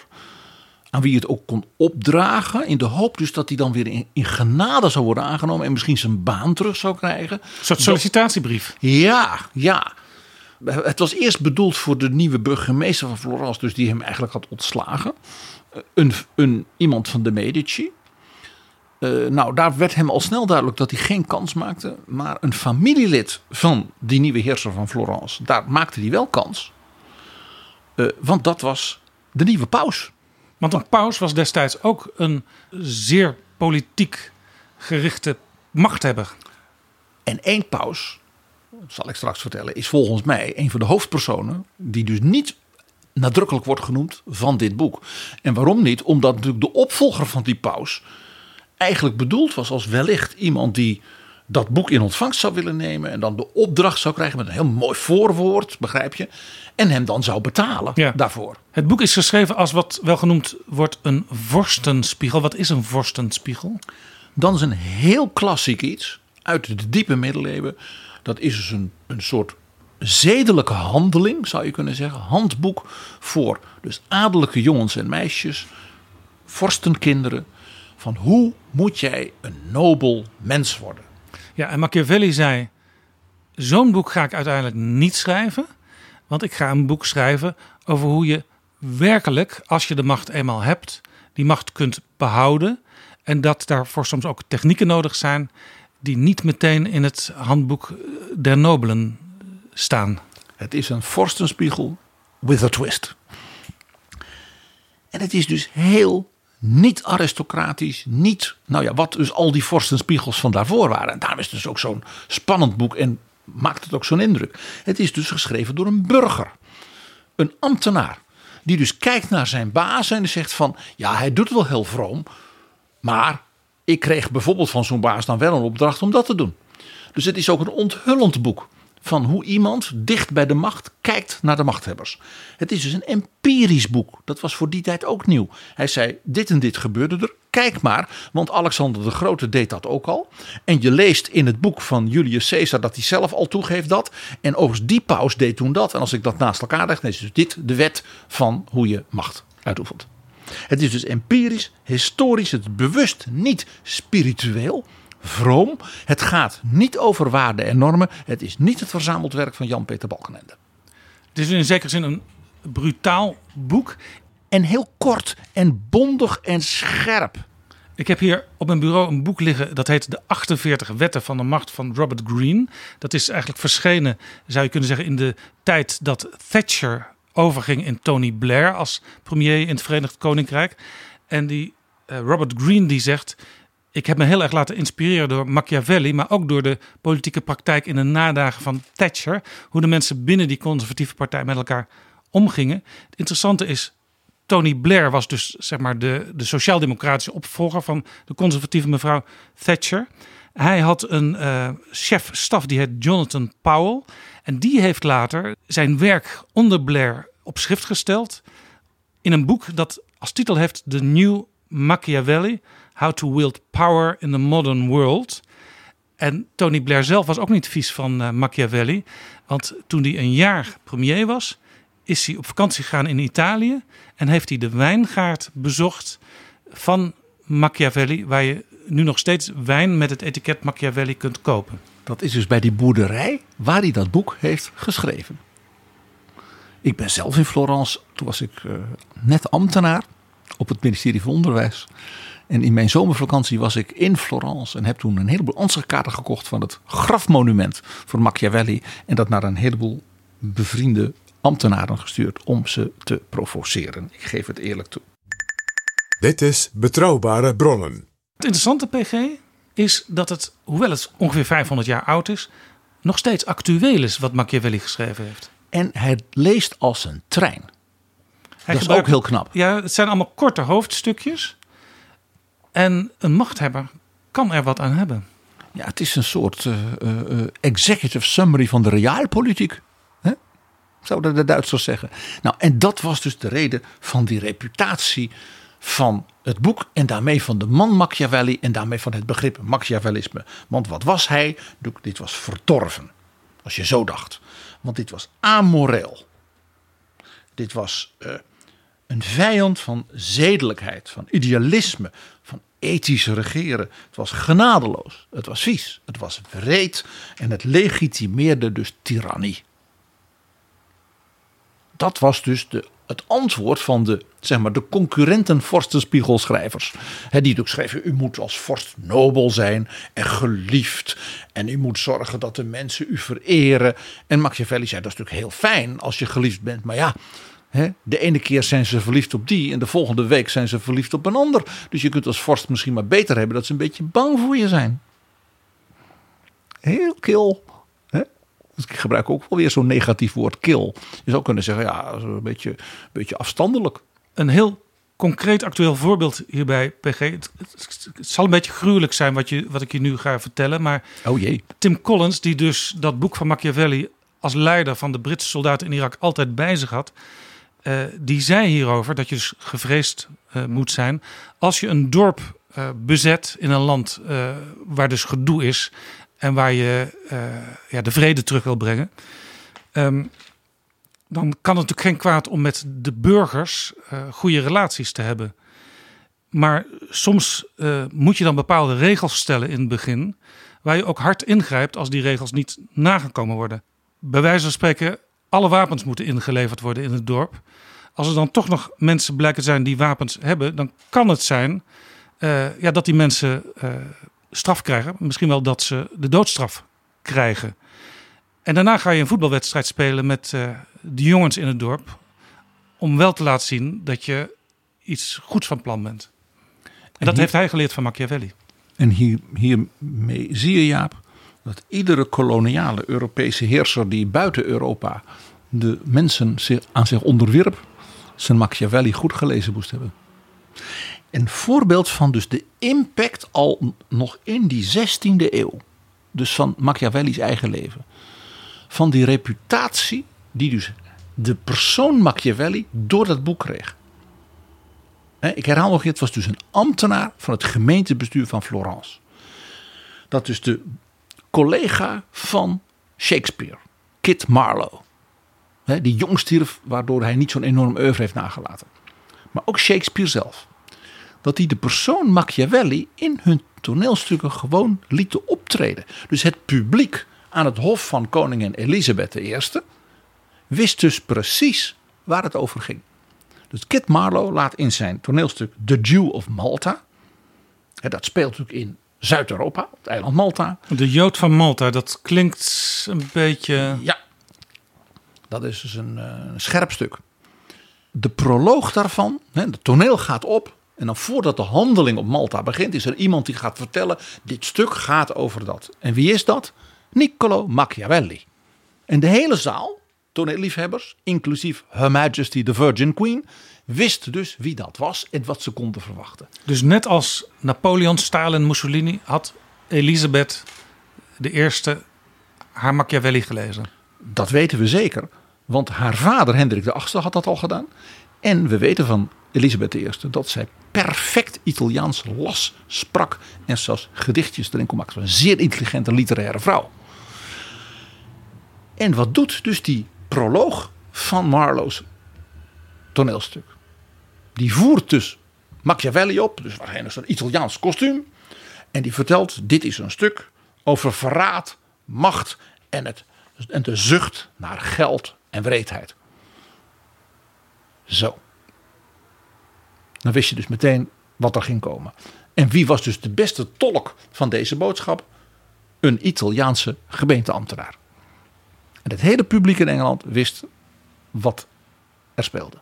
Aan wie het ook kon opdragen. In de hoop dus dat hij dan weer in, in genade zou worden aangenomen. En misschien zijn baan terug zou krijgen. Een soort sollicitatiebrief. Ja, ja. Het was eerst bedoeld voor de nieuwe burgemeester van Florence, dus die hem eigenlijk had ontslagen. Een, een, iemand van de Medici. Uh, nou, daar werd hem al snel duidelijk dat hij geen kans maakte. Maar een familielid van die nieuwe heerser van Florence, daar maakte hij wel kans. Uh, want dat was de nieuwe paus. Want een paus was destijds ook een zeer politiek gerichte machthebber. En één paus zal ik straks vertellen, is volgens mij een van de hoofdpersonen die dus niet nadrukkelijk wordt genoemd van dit boek. En waarom niet? Omdat natuurlijk de opvolger van die paus eigenlijk bedoeld was als wellicht iemand die dat boek in ontvangst zou willen nemen en dan de opdracht zou krijgen met een heel mooi voorwoord, begrijp je? En hem dan zou betalen ja. daarvoor. Het boek is geschreven als wat wel genoemd wordt een vorstenspiegel. Wat is een vorstenspiegel? Dan is een heel klassiek iets uit de diepe middeleeuwen dat is dus een, een soort zedelijke handeling, zou je kunnen zeggen. Handboek voor dus adellijke jongens en meisjes, vorstenkinderen. Van hoe moet jij een nobel mens worden? Ja, en Machiavelli zei: Zo'n boek ga ik uiteindelijk niet schrijven. Want ik ga een boek schrijven over hoe je werkelijk, als je de macht eenmaal hebt, die macht kunt behouden. En dat daarvoor soms ook technieken nodig zijn die niet meteen in het handboek der nobelen staan. Het is een vorstenspiegel with a twist. En het is dus heel niet aristocratisch, niet, nou ja, wat dus al die vorstenspiegels van daarvoor waren. En daarom is het dus ook zo'n spannend boek en maakt het ook zo'n indruk. Het is dus geschreven door een burger, een ambtenaar, die dus kijkt naar zijn baas en zegt van, ja, hij doet wel heel vroom, maar ik kreeg bijvoorbeeld van zo'n baas dan wel een opdracht om dat te doen. Dus het is ook een onthullend boek van hoe iemand dicht bij de macht kijkt naar de machthebbers. Het is dus een empirisch boek. Dat was voor die tijd ook nieuw. Hij zei: Dit en dit gebeurde er. Kijk maar, want Alexander de Grote deed dat ook al. En je leest in het boek van Julius Caesar dat hij zelf al toegeeft dat. En overigens, die paus deed toen dat. En als ik dat naast elkaar leg, dan is dus dit de wet van hoe je macht uitoefent. Het is dus empirisch, historisch, het bewust niet spiritueel, vroom. Het gaat niet over waarden en normen. Het is niet het verzameld werk van Jan-Peter Balkenende. Het is in zekere zin een brutaal boek. En heel kort en bondig en scherp. Ik heb hier op mijn bureau een boek liggen dat heet De 48 Wetten van de Macht van Robert Greene. Dat is eigenlijk verschenen, zou je kunnen zeggen, in de tijd dat Thatcher overging in Tony Blair als premier in het Verenigd Koninkrijk. En die uh, Robert Greene die zegt: ik heb me heel erg laten inspireren door Machiavelli, maar ook door de politieke praktijk in de nadagen van Thatcher. Hoe de mensen binnen die conservatieve partij met elkaar omgingen. Het interessante is, Tony Blair was dus zeg maar de, de sociaal-democratische opvolger van de conservatieve mevrouw Thatcher. Hij had een uh, chef staf die heet Jonathan Powell. En die heeft later zijn werk onder Blair op schrift gesteld. In een boek dat als titel heeft The New Machiavelli: How to Wield Power in the Modern World. En Tony Blair zelf was ook niet vies van uh, Machiavelli. Want toen hij een jaar premier was, is hij op vakantie gegaan in Italië. En heeft hij de wijngaard bezocht van Machiavelli. Waar je nu nog steeds wijn met het etiket Machiavelli kunt kopen. Dat is dus bij die boerderij waar hij dat boek heeft geschreven. Ik ben zelf in Florence. Toen was ik uh, net ambtenaar op het ministerie van Onderwijs. En in mijn zomervakantie was ik in Florence en heb toen een heleboel ansichtkaarten gekocht van het grafmonument voor Machiavelli. En dat naar een heleboel bevriende ambtenaren gestuurd om ze te provoceren. Ik geef het eerlijk toe. Dit is Betrouwbare Bronnen. Het interessante PG is dat het, hoewel het ongeveer 500 jaar oud is, nog steeds actueel is wat Machiavelli geschreven heeft. En hij leest als een trein. Hij dat is ook heel knap. Ja, het zijn allemaal korte hoofdstukjes. En een machthebber kan er wat aan hebben. Ja, het is een soort uh, uh, executive summary van de realpolitiek. Hè? Zouden de Duitsers zeggen. Nou, en dat was dus de reden van die reputatie van het boek en daarmee van de man Machiavelli en daarmee van het begrip Machiavellisme. Want wat was hij? Dit was verdorven, als je zo dacht. Want dit was amoreel. Dit was een vijand van zedelijkheid, van idealisme, van ethisch regeren. Het was genadeloos, het was vies, het was wreed en het legitimeerde dus tirannie. Dat was dus de, het antwoord van de, zeg maar, de concurrenten vorstenspiegelschrijvers. He, die ook schreven, u moet als vorst nobel zijn en geliefd. En u moet zorgen dat de mensen u vereren. En Machiavelli zei, dat is natuurlijk heel fijn als je geliefd bent. Maar ja, de ene keer zijn ze verliefd op die en de volgende week zijn ze verliefd op een ander. Dus je kunt als vorst misschien maar beter hebben dat ze een beetje bang voor je zijn. Heel kil. Dus ik gebruik ook wel weer zo'n negatief woord kil. Je zou kunnen zeggen, ja, een beetje, een beetje afstandelijk. Een heel concreet actueel voorbeeld hierbij, PG. Het, zal een beetje gruwelijk zijn wat, je, wat ik je nu ga vertellen. Maar oh jee. Tim Collins, die dus dat boek van Machiavelli als leider van de Britse soldaten in Irak altijd bij zich had uh, die zei hierover dat je dus gevreesd uh, moet zijn als je een dorp uh, bezet in een land waar dus gedoe is en waar je ja, de vrede terug wil brengen. Um, dan kan het natuurlijk geen kwaad om met de burgers goede relaties te hebben. Maar soms moet je dan bepaalde regels stellen in het begin, waar je ook hard ingrijpt als die regels niet nagekomen worden. Bij wijze van spreken alle wapens moeten ingeleverd worden in het dorp. Als er dan toch nog mensen blijken zijn die wapens hebben, dan kan het zijn uh, ja, dat die mensen uh, straf krijgen. Misschien wel dat ze de doodstraf krijgen. En daarna ga je een voetbalwedstrijd spelen met uh, de jongens in het dorp. Om wel te laten zien dat je iets goeds van plan bent. En, en dat heeft hij geleerd van Machiavelli. En hier, hiermee zie je, Jaap, dat iedere koloniale Europese heerser die buiten Europa de mensen aan zich onderwierp, zijn Machiavelli goed gelezen moest hebben. Een voorbeeld van dus de impact al nog in die 16e eeuw. Dus van Machiavelli's eigen leven. Van die reputatie die dus de persoon Machiavelli door dat boek kreeg. Ik herhaal nog, het was dus een ambtenaar van het gemeentebestuur van Florence. Dat is de collega van Shakespeare, Kit Marlowe. Die jong stierf, waardoor hij niet zo'n enorm oeuvre heeft nagelaten. Maar ook Shakespeare zelf. Dat hij de persoon Machiavelli in hun toneelstukken gewoon lieten optreden. Dus het publiek aan het hof van koningin Elisabeth I wist dus precies waar het over ging. Dus Kit Marlowe laat in zijn toneelstuk The Jew of Malta. Dat speelt natuurlijk in Zuid-Europa, op het eiland Malta. De Jood van Malta, dat klinkt een beetje. Ja, dat is dus een, uh, scherp stuk. De proloog daarvan, het toneel gaat op. En dan voordat de handeling op Malta begint, is er iemand die gaat vertellen: dit stuk gaat over dat. En wie is dat? Niccolo Machiavelli. En de hele zaal, toneelliefhebbers, inclusief Her Majesty the Virgin Queen, wist dus wie dat was en wat ze konden verwachten. Dus net als Napoleon, Stalin, Mussolini had Elisabeth de eerste haar Machiavelli gelezen. Dat weten we zeker. Want haar vader Hendrik VIII had dat al gedaan. En we weten van Elisabeth I dat zij perfect Italiaans las, sprak en zelfs gedichtjes erin kon maken. Een zeer intelligente literaire vrouw. En wat doet dus die proloog van Marlowe's toneelstuk? Die voert dus Machiavelli op, dus waarschijnlijk zo'n Italiaans kostuum. En die vertelt: dit is een stuk over verraad, macht en, het, en de zucht naar geld en wreedheid. Zo. Dan wist je dus meteen wat er ging komen. En wie was dus de beste tolk van deze boodschap? Een Italiaanse gemeenteambtenaar. En het hele publiek in Engeland wist wat er speelde.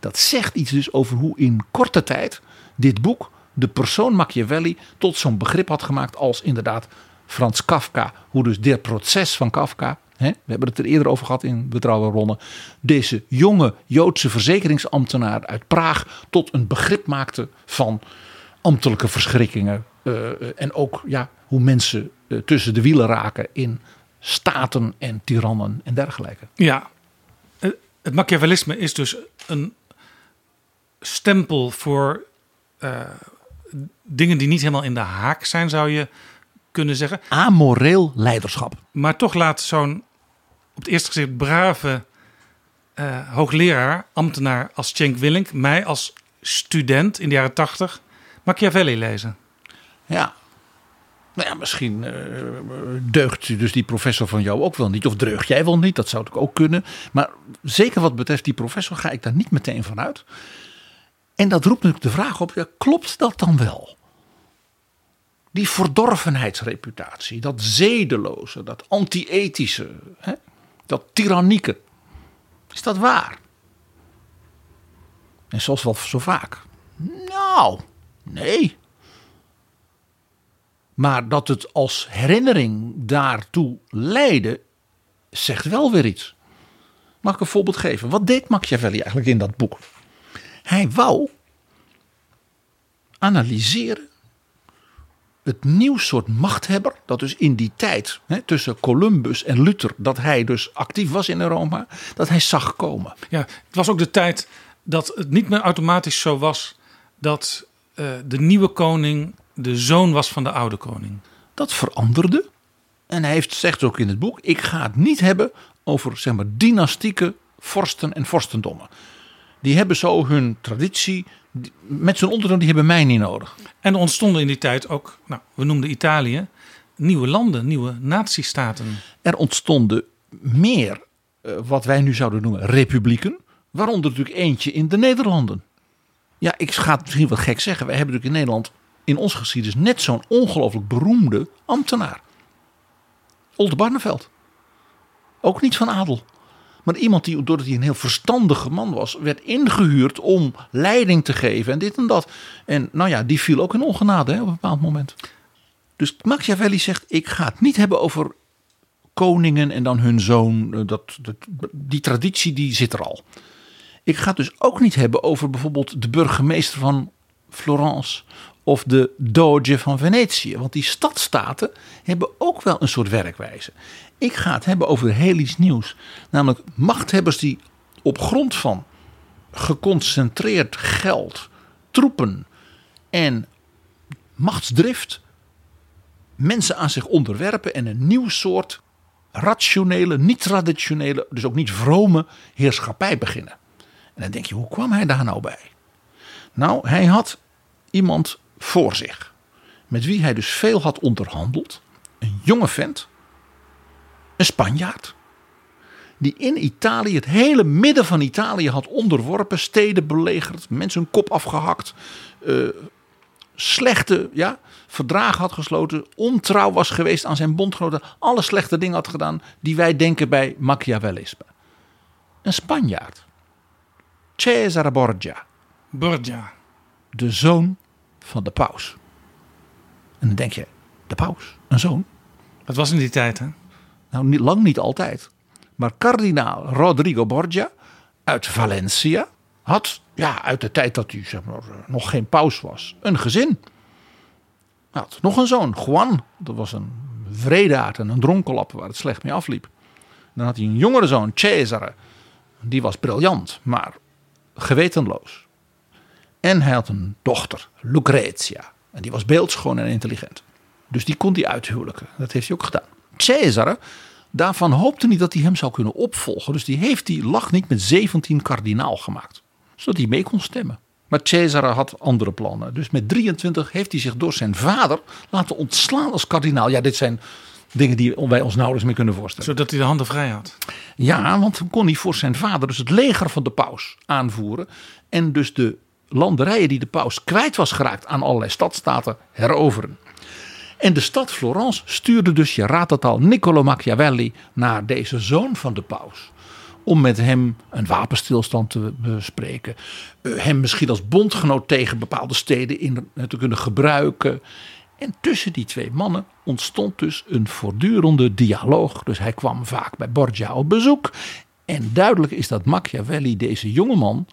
Dat zegt iets dus over hoe in korte tijd dit boek de persoon Machiavelli tot zo'n begrip had gemaakt als inderdaad Frans Kafka. Hoe dus dit proces van Kafka, hè, we hebben het er eerder over gehad in Betrouwbare Ronnen. Deze jonge Joodse verzekeringsambtenaar uit Praag tot een begrip maakte van ambtelijke verschrikkingen. Uh, en ook ja, hoe mensen uh, tussen de wielen raken in staten en tirannen en dergelijke. Ja, het Machiavellisme is dus een stempel voor uh, dingen die niet helemaal in de haak zijn, zou je kunnen zeggen. Amoreel leiderschap. Maar toch laat zo'n op het eerste gezicht brave uh, hoogleraar, ambtenaar als Cenk Willink, mij als student in de jaren tachtig Machiavelli lezen. Ja, nou ja, misschien uh, deugt dus die professor van jou ook wel niet. Of dreugt jij wel niet, dat zou ik ook kunnen. Maar zeker wat betreft die professor ga ik daar niet meteen van uit. En dat roept natuurlijk de vraag op, klopt dat dan wel? Die verdorvenheidsreputatie, dat zedeloze, dat anti-ethische, dat tyrannieke. Is dat waar? En zoals wel zo vaak. Nou, nee. Maar dat het als herinnering daartoe leidde, zegt wel weer iets. Mag ik een voorbeeld geven? Wat deed Machiavelli eigenlijk in dat boek? Hij wou analyseren het nieuw soort machthebber, dat dus in die tijd hè, tussen Columbus en Luther, dat hij dus actief was in Rome, dat hij zag komen. Ja, het was ook de tijd dat het niet meer automatisch zo was dat uh, de nieuwe koning de zoon was van de oude koning. Dat veranderde. En hij heeft, zegt ook in het boek: ik ga het niet hebben over zeg maar, dynastieke vorsten en vorstendommen. Die hebben zo hun traditie. Met zijn ondertoon, die hebben mij niet nodig. En er ontstonden in die tijd ook, nou, we noemden Italië, nieuwe landen, nieuwe natiestaten. Er ontstonden meer uh, wat wij nu zouden noemen republieken. Waaronder natuurlijk eentje in de Nederlanden. Ja, ik ga het misschien wat gek zeggen. Wij hebben natuurlijk in Nederland in ons geschiedenis net zo'n ongelooflijk beroemde ambtenaar. Oldenbarneveld. Ook niet van adel. Maar iemand die, doordat hij een heel verstandige man was, werd ingehuurd om leiding te geven en dit en dat. En nou ja, die viel ook in ongenade hè, op een bepaald moment. Dus Machiavelli zegt: Ik ga het niet hebben over koningen en dan hun zoon. Eh, dat, dat, die traditie die zit er al. Ik ga het dus ook niet hebben over bijvoorbeeld de burgemeester van Florence of de Doge van Venetië. Want die stadstaten hebben ook wel een soort werkwijze. Ik ga het hebben over heel iets nieuws. Namelijk machthebbers die op grond van geconcentreerd geld, troepen en machtsdrift mensen aan zich onderwerpen en een nieuw soort rationele, niet traditionele, dus ook niet vrome heerschappij beginnen. En dan denk je, hoe kwam hij daar nou bij? Nou, hij had iemand voor zich. Met wie hij dus veel had onderhandeld. Een jonge vent. Een Spanjaard. Die in Italië, het hele midden van Italië had onderworpen. Steden belegerd. Mensen hun kop afgehakt. Uh, slechte ja, verdragen had gesloten. Ontrouw was geweest aan zijn bondgenoten. Alle slechte dingen had gedaan die wij denken bij Machiavellisme. Een Spanjaard. Cesare Borgia. Borgia. De zoon van de paus. En dan denk je, de paus, een zoon? Dat was in die tijd, hè? Nou, niet, lang niet altijd. Maar kardinaal Rodrigo Borgia uit Valencia had, ja, uit de tijd dat hij zeg maar, nog geen paus was, een gezin. Hij had nog een zoon, Juan. Dat was een vredaard en een dronkelap waar het slecht mee afliep. Dan had hij een jongere zoon, Cesare. Die was briljant, maar gewetenloos. En hij had een dochter, Lucretia. En die was beeldschoon en intelligent. Dus die kon hij uithuwelijken. Dat heeft hij ook gedaan. Cesare, daarvan hoopte niet dat hij hem zou kunnen opvolgen. Dus die heeft die lag niet met 17 kardinaal gemaakt. Zodat hij mee kon stemmen. Maar Cesare had andere plannen. Dus met 23 heeft hij zich door zijn vader laten ontslaan als kardinaal. Ja, dit zijn Dingen die wij ons nauwelijks meer kunnen voorstellen. Zodat hij de handen vrij had. Ja, want kon hij voor zijn vader dus het leger van de paus aanvoeren. En dus de landerijen die de paus kwijt was geraakt aan allerlei stadstaten heroveren. En de stad Florence stuurde dus, je raadt het al, Niccolo Machiavelli naar deze zoon van de paus. Om met hem een wapenstilstand te bespreken. Eh, hem misschien als bondgenoot tegen bepaalde steden in te kunnen gebruiken. En tussen die twee mannen ontstond dus een voortdurende dialoog. Dus hij kwam vaak bij Borgia op bezoek. En duidelijk is dat Machiavelli deze jongeman,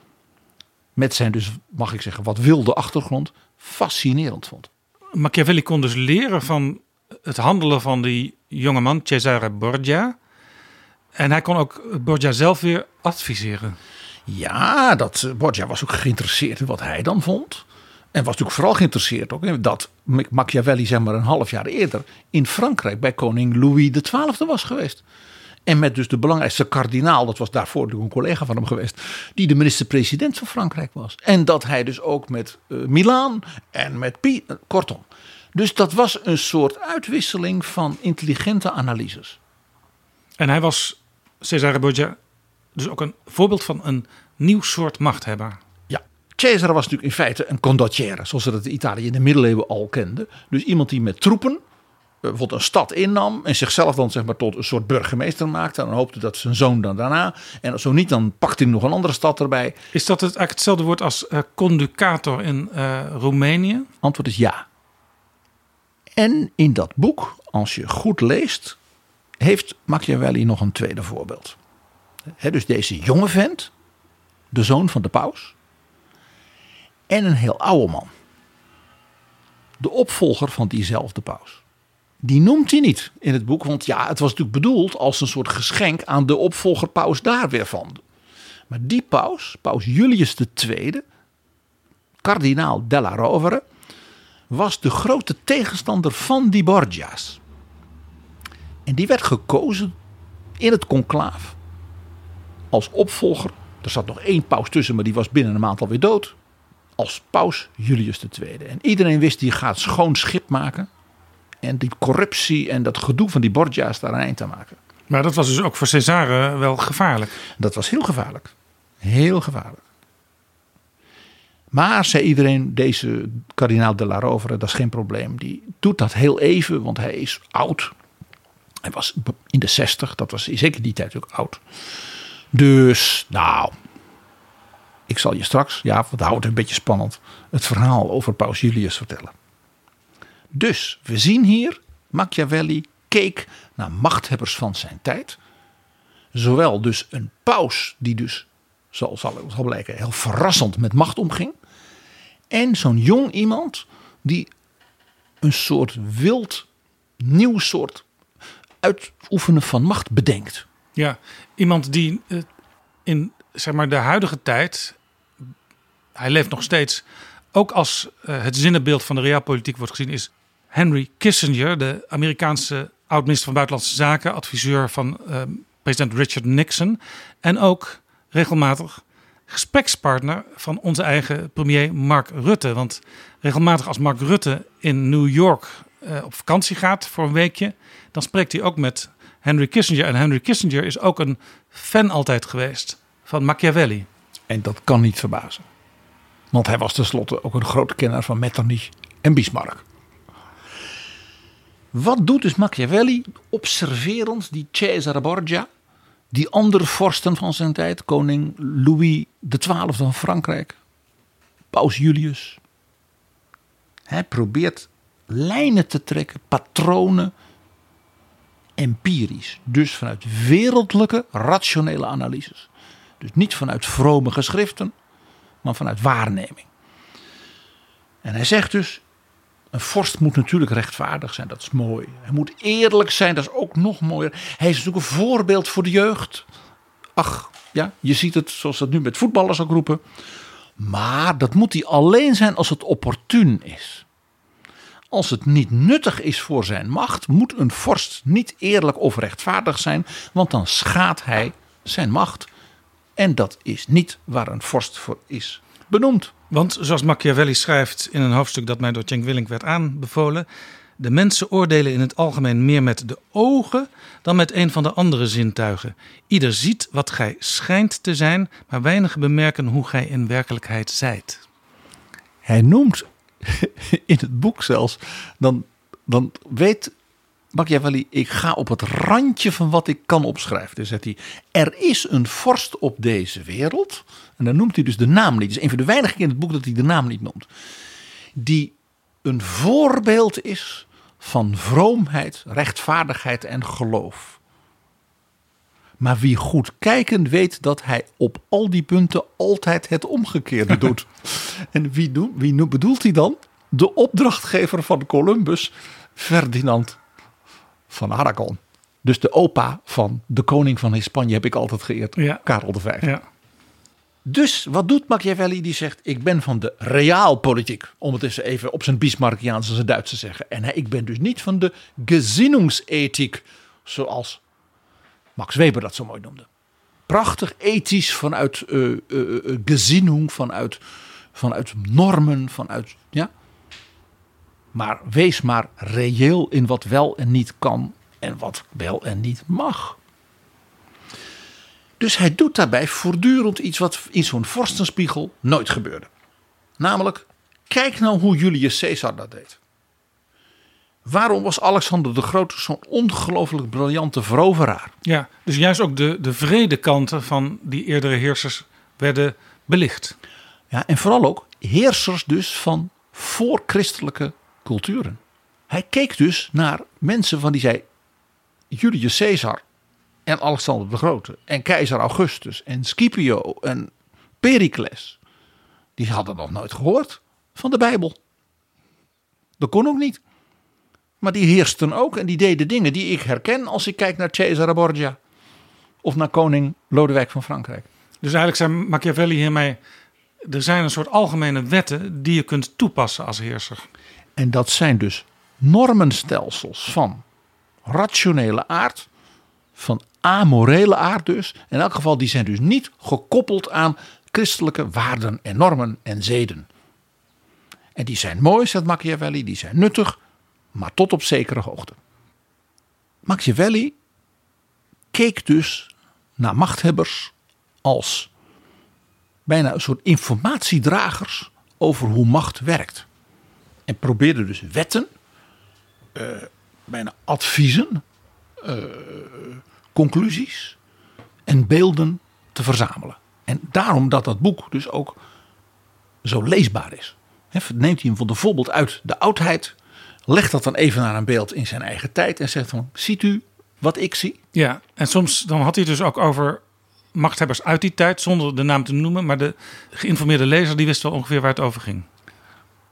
met zijn dus, mag ik zeggen, wat wilde achtergrond, fascinerend vond. Machiavelli kon dus leren van het handelen van die jongeman, Cesare Borgia. En hij kon ook Borgia zelf weer adviseren. Ja, dat, Borgia was ook geïnteresseerd in wat hij dan vond. En was natuurlijk vooral geïnteresseerd ook in dat Machiavelli zeg maar een half jaar eerder in Frankrijk bij koning Louis XII was geweest. En met dus de belangrijkste kardinaal, dat was daarvoor een collega van hem geweest, die de minister-president van Frankrijk was. En dat hij dus ook met uh, Milaan en met Pi, uh, kortom. Dus dat was een soort uitwisseling van intelligente analyses. En hij was, Cesare Borgia, dus ook een voorbeeld van een nieuw soort machthebber. Cesare was natuurlijk in feite een condottiere, zoals ze dat in Italië in de middeleeuwen al kenden. Dus iemand die met troepen bijvoorbeeld een stad innam en zichzelf dan zeg maar tot een soort burgemeester maakte. En dan hoopte dat zijn zoon dan daarna. En zo niet, dan pakte hij nog een andere stad erbij. Is dat het eigenlijk hetzelfde woord als uh, conducator in uh, Roemenië? Antwoord is ja. En in dat boek, als je goed leest, heeft Machiavelli nog een tweede voorbeeld. He, dus deze jonge vent, de zoon van de paus, en een heel oude man. De opvolger van diezelfde paus. Die noemt hij niet in het boek, want ja, het was natuurlijk bedoeld als een soort geschenk aan de opvolger paus daar weer van. Maar die paus, paus Julius II, kardinaal della Rovere, was de grote tegenstander van die Borgia's. En die werd gekozen in het conclaaf als opvolger. Er zat nog één paus tussen, maar die was binnen een maand alweer dood als paus Julius II. En iedereen wist die gaat schoon schip maken. En die corruptie en dat gedoe van die Borgia's daar een eind aan maken. Maar dat was dus ook voor Cesare wel gevaarlijk. Dat was heel gevaarlijk. Heel gevaarlijk. Maar, zei iedereen, deze kardinaal de la Rovere, dat is geen probleem. Die doet dat heel even, want hij is oud. Hij was in de zestig, dat was zeker die tijd ook oud. Dus, nou, ik zal je straks, ja, want houdt het een beetje spannend, het verhaal over Paus Julius vertellen. Dus we zien hier, Machiavelli keek naar machthebbers van zijn tijd. Zowel dus een paus die dus, zoals zal blijken, heel verrassend met macht omging. En zo'n jong iemand die een soort wild, nieuw soort uitoefenen van macht bedenkt. Ja, iemand die eh, in zeg maar, de huidige tijd hij leeft nog steeds. Ook als uh, het zinnenbeeld van de realpolitiek wordt gezien, is Henry Kissinger, de Amerikaanse oud-minister van Buitenlandse Zaken, adviseur van uh, president Richard Nixon. En ook regelmatig gesprekspartner van onze eigen premier Mark Rutte. Want regelmatig als Mark Rutte in New York uh, op vakantie gaat voor een weekje, dan spreekt hij ook met Henry Kissinger. En Henry Kissinger is ook een fan altijd geweest van Machiavelli. En dat kan niet verbazen. Want hij was tenslotte ook een grote kenner van Metternich en Bismarck. Wat doet dus Machiavelli observerend die Cesare Borgia, die andere vorsten van zijn tijd, koning Louis XII van Frankrijk, paus Julius. Hij probeert lijnen te trekken, patronen, empirisch. Dus vanuit wereldlijke, rationele analyses. Dus niet vanuit vrome geschriften, vanuit waarneming. En hij zegt dus, een vorst moet natuurlijk rechtvaardig zijn, dat is mooi. Hij moet eerlijk zijn, dat is ook nog mooier. Hij is natuurlijk een voorbeeld voor de jeugd. Ach, ja, je ziet het zoals dat nu met voetballers ook roepen. Maar dat moet hij alleen zijn als het opportun is. Als het niet nuttig is voor zijn macht, moet een vorst niet eerlijk of rechtvaardig zijn, want dan schaadt hij zijn macht. En dat is niet waar een vorst voor is benoemd. Want zoals Machiavelli schrijft in een hoofdstuk dat mij door Cenk Willink werd aanbevolen. De mensen oordelen in het algemeen meer met de ogen dan met een van de andere zintuigen. Ieder ziet wat gij schijnt te zijn, maar weinigen bemerken hoe gij in werkelijkheid zijt. Hij noemt in het boek zelfs, dan, dan weet Machiavelli, ik ga op het randje van wat ik kan opschrijven. Dus zegt hij, er is een vorst op deze wereld. En dan noemt hij dus de naam niet. Het is een van de weinigen in het boek dat hij de naam niet noemt. Die een voorbeeld is van vroomheid, rechtvaardigheid en geloof. Maar wie goed kijken weet dat hij op al die punten altijd het omgekeerde doet. en wie, wie bedoelt hij dan? De opdrachtgever van Columbus, Ferdinand van Aragon. Dus de opa van de koning van Spanje heb ik altijd geëerd, Ja. Karel V. Ja. Dus wat doet Machiavelli? Die zegt: Ik ben van de realpolitiek. Om het eens even op zijn Bismarckiaans als Duits te zeggen. En ik ben dus niet van de gezinnungsethiek. Zoals Max Weber dat zo mooi noemde. Prachtig ethisch vanuit gezinnung, vanuit, vanuit normen, vanuit. Ja. Maar wees maar reëel in wat wel en niet kan. En wat wel en niet mag. Dus hij doet daarbij voortdurend iets wat in zo'n vorstenspiegel nooit gebeurde. Namelijk, kijk nou hoe Julius Caesar dat deed. Waarom was Alexander de Grote zo'n ongelooflijk briljante veroveraar? Ja, dus juist ook de, de vrede kanten van die eerdere heersers werden belicht. Ja, en vooral ook heersers dus van voorchristelijke culturen. Hij keek dus naar mensen van die zei Julius Caesar en Alexander de Grote en keizer Augustus en Scipio en Pericles. Die hadden nog nooit gehoord van de Bijbel. Dat kon ook niet. Maar die heersten ook en die deden dingen die ik herken als ik kijk naar Cesare Borgia of naar koning Lodewijk van Frankrijk. Dus eigenlijk zei Machiavelli hiermee... er zijn een soort algemene wetten die je kunt toepassen als heerser. En dat zijn dus normenstelsels van rationele aard, van amorele aard dus. In elk geval, die zijn dus niet gekoppeld aan christelijke waarden en normen en zeden. En die zijn mooi, zegt Machiavelli, die zijn nuttig, maar tot op zekere hoogte. Machiavelli keek dus naar machthebbers als bijna een soort informatiedragers over hoe macht werkt. En probeerde dus wetten, eh, bijna adviezen, eh, conclusies en beelden te verzamelen. En daarom dat dat boek dus ook zo leesbaar is. Neemt hij hem bijvoorbeeld uit de oudheid, legt dat dan even naar een beeld in zijn eigen tijd en zegt van, ziet u wat ik zie? Ja, en soms dan had hij dus ook over machthebbers uit die tijd... zonder de naam te noemen. Maar de geïnformeerde lezer die wist wel ongeveer waar het over ging.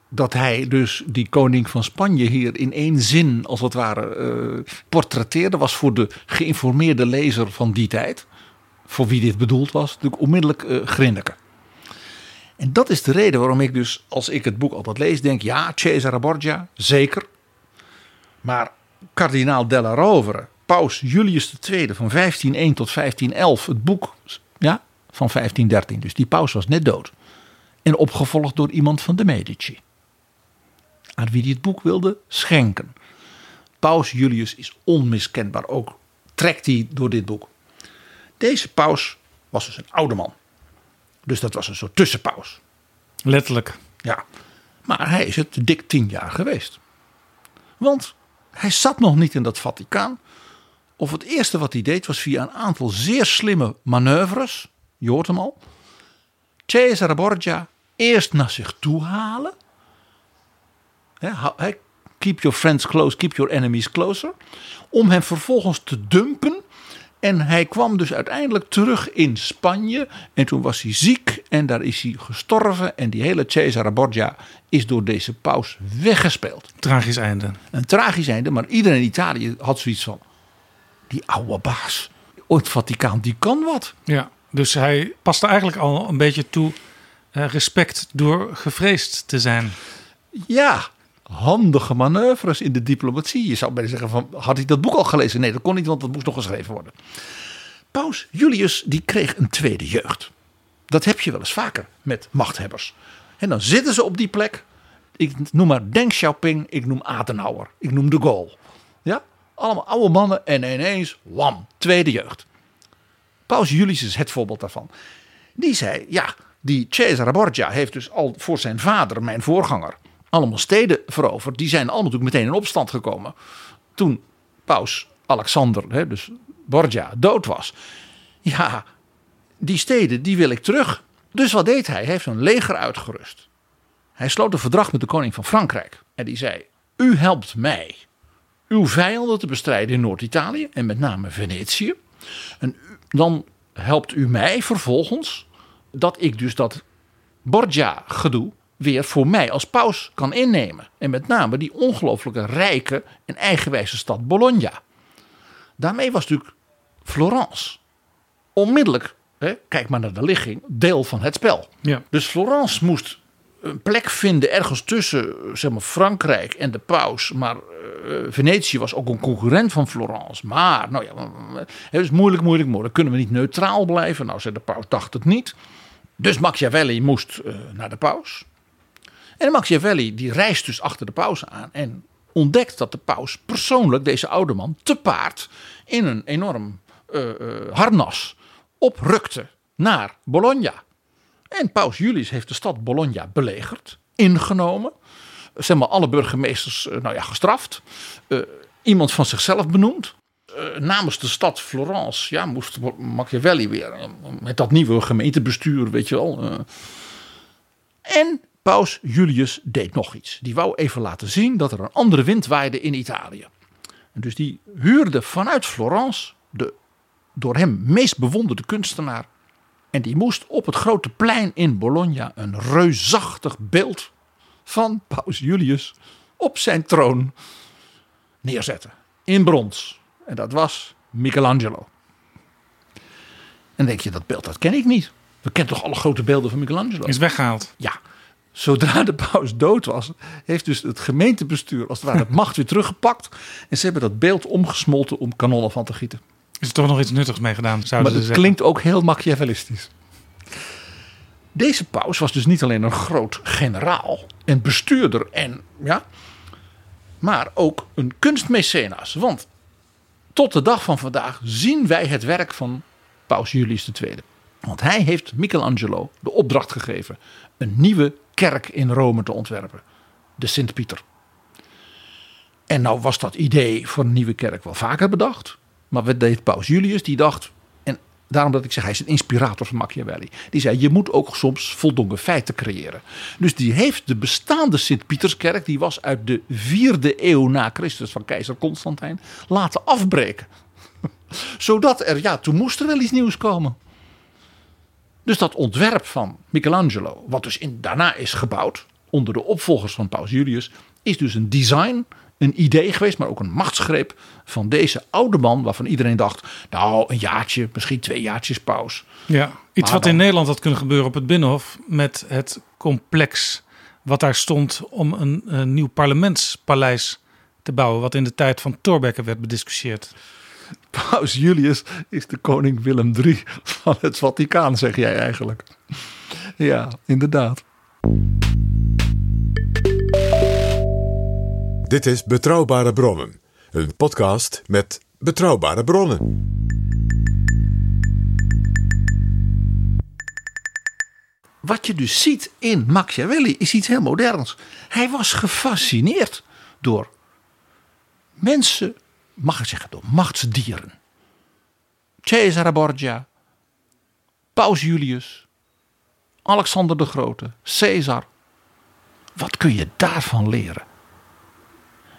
Dat hij dus die koning van Spanje hier in één zin als het ware eh, portretteerde, was voor de geïnformeerde lezer van die tijd, voor wie dit bedoeld was, natuurlijk onmiddellijk grinniken. En dat is de reden waarom ik dus, als ik het boek altijd lees, denk, ja, Cesare Borgia, zeker. Maar kardinaal Della Rovere, paus Julius II van 1501 tot 1511, het boek ja, van 1513, dus die paus was net dood. En opgevolgd door iemand van de Medici aan wie hij het boek wilde schenken. Paus Julius is onmiskenbaar ook, trekt hij door dit boek. Deze paus was dus een oude man. Dus dat was een soort tussenpaus. Letterlijk. Ja, maar hij is het dik tien jaar geweest. Want hij zat nog niet in dat Vaticaan. Of het eerste wat hij deed was via een aantal zeer slimme manoeuvres. Je hoort hem al. Cesare Borgia eerst naar zich toe halen. Keep your friends close, keep your enemies closer. Om hem vervolgens te dumpen. En hij kwam dus uiteindelijk terug in Spanje. En toen was hij ziek en daar is hij gestorven. En die hele Cesare Borgia is door deze paus weggespeeld. Tragisch einde. Een tragisch einde, maar iedereen in Italië had zoiets van... Die oude baas, het Vaticaan, die kan wat. Ja, dus hij paste eigenlijk al een beetje toe eh, respect door gevreesd te zijn. Ja, handige manoeuvres in de diplomatie. Je zou bijna zeggen van, had hij dat boek al gelezen? Nee, dat kon niet, want dat moest nog geschreven worden. Paus Julius, die kreeg een tweede jeugd. Dat heb je wel eens vaker met machthebbers. En dan zitten ze op die plek ik noem maar Deng Xiaoping, ik noem Adenauer, ik noem de Gaulle. Ja, allemaal oude mannen en ineens, wam, tweede jeugd. Paus Julius is het voorbeeld daarvan. Die zei, ja, die Cesare Borgia heeft dus al voor zijn vader, mijn voorganger, allemaal steden veroverd. Die zijn allemaal natuurlijk meteen in opstand gekomen. Toen paus Alexander, hè, dus Borgia, dood was. Ja, die steden, die wil ik terug. Dus wat deed hij? Hij heeft een leger uitgerust. Hij sloot een verdrag met de koning van Frankrijk. En die zei, u helpt mij uw vijanden te bestrijden in Noord-Italië en met name Venetië. En dan helpt u mij vervolgens dat ik dus dat Borgia-gedoe weer voor mij als paus kan innemen. En met name die ongelooflijke rijke en eigenwijze stad Bologna. Daarmee was natuurlijk Florence onmiddellijk, hè, kijk maar naar de ligging, deel van het spel. Ja. Dus Florence moest een plek vinden ergens tussen zeg maar, Frankrijk en de paus. Maar uh, Venetië was ook een concurrent van Florence. Maar, nou ja, het is moeilijk, moeilijk, moeilijk. Kunnen we niet neutraal blijven? Nou, zei de paus, dacht het niet. Dus Machiavelli moest uh, naar de paus. En Machiavelli die reist dus achter de paus aan en ontdekt dat de paus persoonlijk deze oude man te paard in een enorm uh, harnas oprukte naar Bologna. En paus Julius heeft de stad Bologna belegerd, ingenomen. Zeg maar alle burgemeesters nou ja, gestraft. Iemand van zichzelf benoemd. Namens de stad Florence ja, moest Machiavelli weer met dat nieuwe gemeentebestuur, weet je wel. En paus Julius deed nog iets. Die wou even laten zien dat er een andere wind waaide in Italië. En dus die huurde vanuit Florence de door hem meest bewonderde kunstenaar en die moest op het grote plein in Bologna een reusachtig beeld van Paus Julius op zijn troon neerzetten. In brons. En dat was Michelangelo. En denk je, dat beeld dat ken ik niet. We kennen toch alle grote beelden van Michelangelo? Is weggehaald. Ja. Zodra de paus dood was, heeft dus het gemeentebestuur als het ware de macht weer teruggepakt. En ze hebben dat beeld omgesmolten om kanonnen van te gieten. Is er toch nog iets nuttigs mee gedaan? Zouden maar het klinkt ook heel machiavellistisch. Deze paus was dus niet alleen een groot generaal en bestuurder en ja, maar ook een kunstmecenas. Want tot de dag van vandaag zien wij het werk van paus Julius II. Want hij heeft Michelangelo de opdracht gegeven een nieuwe kerk in Rome te ontwerpen, de Sint-Pieter. En nou was dat idee voor een nieuwe kerk wel vaker bedacht. Maar wat deed Paus Julius? Die dacht, en daarom dat ik zeg, hij is een inspirator van Machiavelli. Die zei, je moet ook soms voldongen feiten creëren. Dus die heeft de bestaande Sint-Pieterskerk, die was uit de vierde eeuw na Christus van keizer Constantijn, laten afbreken. Zodat er, ja, toen moest er wel iets nieuws komen. Dus dat ontwerp van Michelangelo, wat dus in, daarna is gebouwd, onder de opvolgers van Paus Julius, is dus een design een idee geweest, maar ook een machtsgreep van deze oude man. Waarvan iedereen dacht, nou een jaartje, misschien twee jaartjes paus. Ja, iets wat in Nederland had kunnen gebeuren op het Binnenhof. Met het complex wat daar stond om een, een nieuw parlementspaleis te bouwen. Wat in de tijd van Thorbecke werd bediscussieerd. Paus Julius is de koning Willem III van het Vaticaan, zeg jij eigenlijk. Ja, inderdaad. Dit is Betrouwbare Bronnen, een podcast met betrouwbare bronnen. Wat je dus ziet in Machiavelli is iets heel moderns. Hij was gefascineerd door mensen, mag ik zeggen, door machtsdieren. Cesare Borgia, Paus Julius, Alexander de Grote, Caesar. Wat kun je daarvan leren?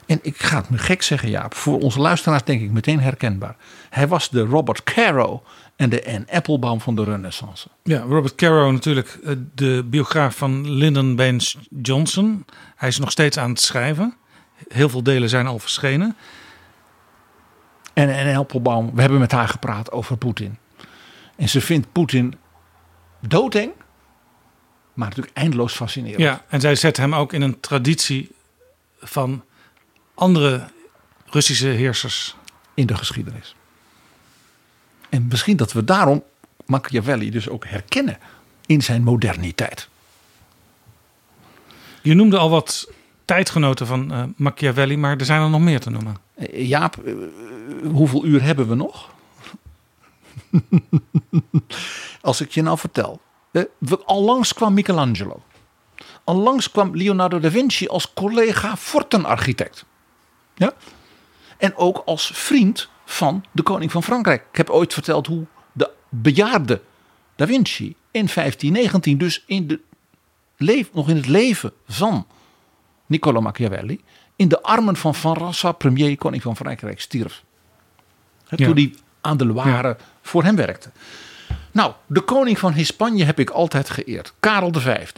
En ik ga het me gek zeggen, Jaap. Voor onze luisteraars denk ik meteen herkenbaar. Hij was de Robert Caro en de Anne Applebaum van de Renaissance. Ja, Robert Caro natuurlijk eh, de biograaf van Lyndon Baines Johnson. Hij is nog steeds aan het schrijven. Heel veel delen zijn al verschenen. En Anne Applebaum, we hebben met haar gepraat over Poetin. En ze vindt Poetin doodeng, maar natuurlijk eindeloos fascinerend. Ja, en zij zet hem ook in een traditie van andere Russische heersers. In de geschiedenis. En misschien dat we daarom Machiavelli dus ook herkennen in zijn moderniteit. Je noemde al wat tijdgenoten van uh, Machiavelli, maar er zijn er nog meer te noemen. Eh, Jaap, eh, hoeveel uur hebben we nog? Als ik je nou vertel. Allangs kwam Michelangelo. Allangs kwam Leonardo da Vinci als collega fortenarchitect. Ja? En ook als vriend van de koning van Frankrijk. Ik heb ooit verteld hoe de bejaarde da Vinci in 1519, dus in de leef, nog in het leven van Niccolo Machiavelli, in de armen van Van Rassa, premier koning van Frankrijk, stierf. Toen hij aan de Loire voor hem werkte. Nou, de koning van Hispanje heb ik altijd geëerd. Karel V.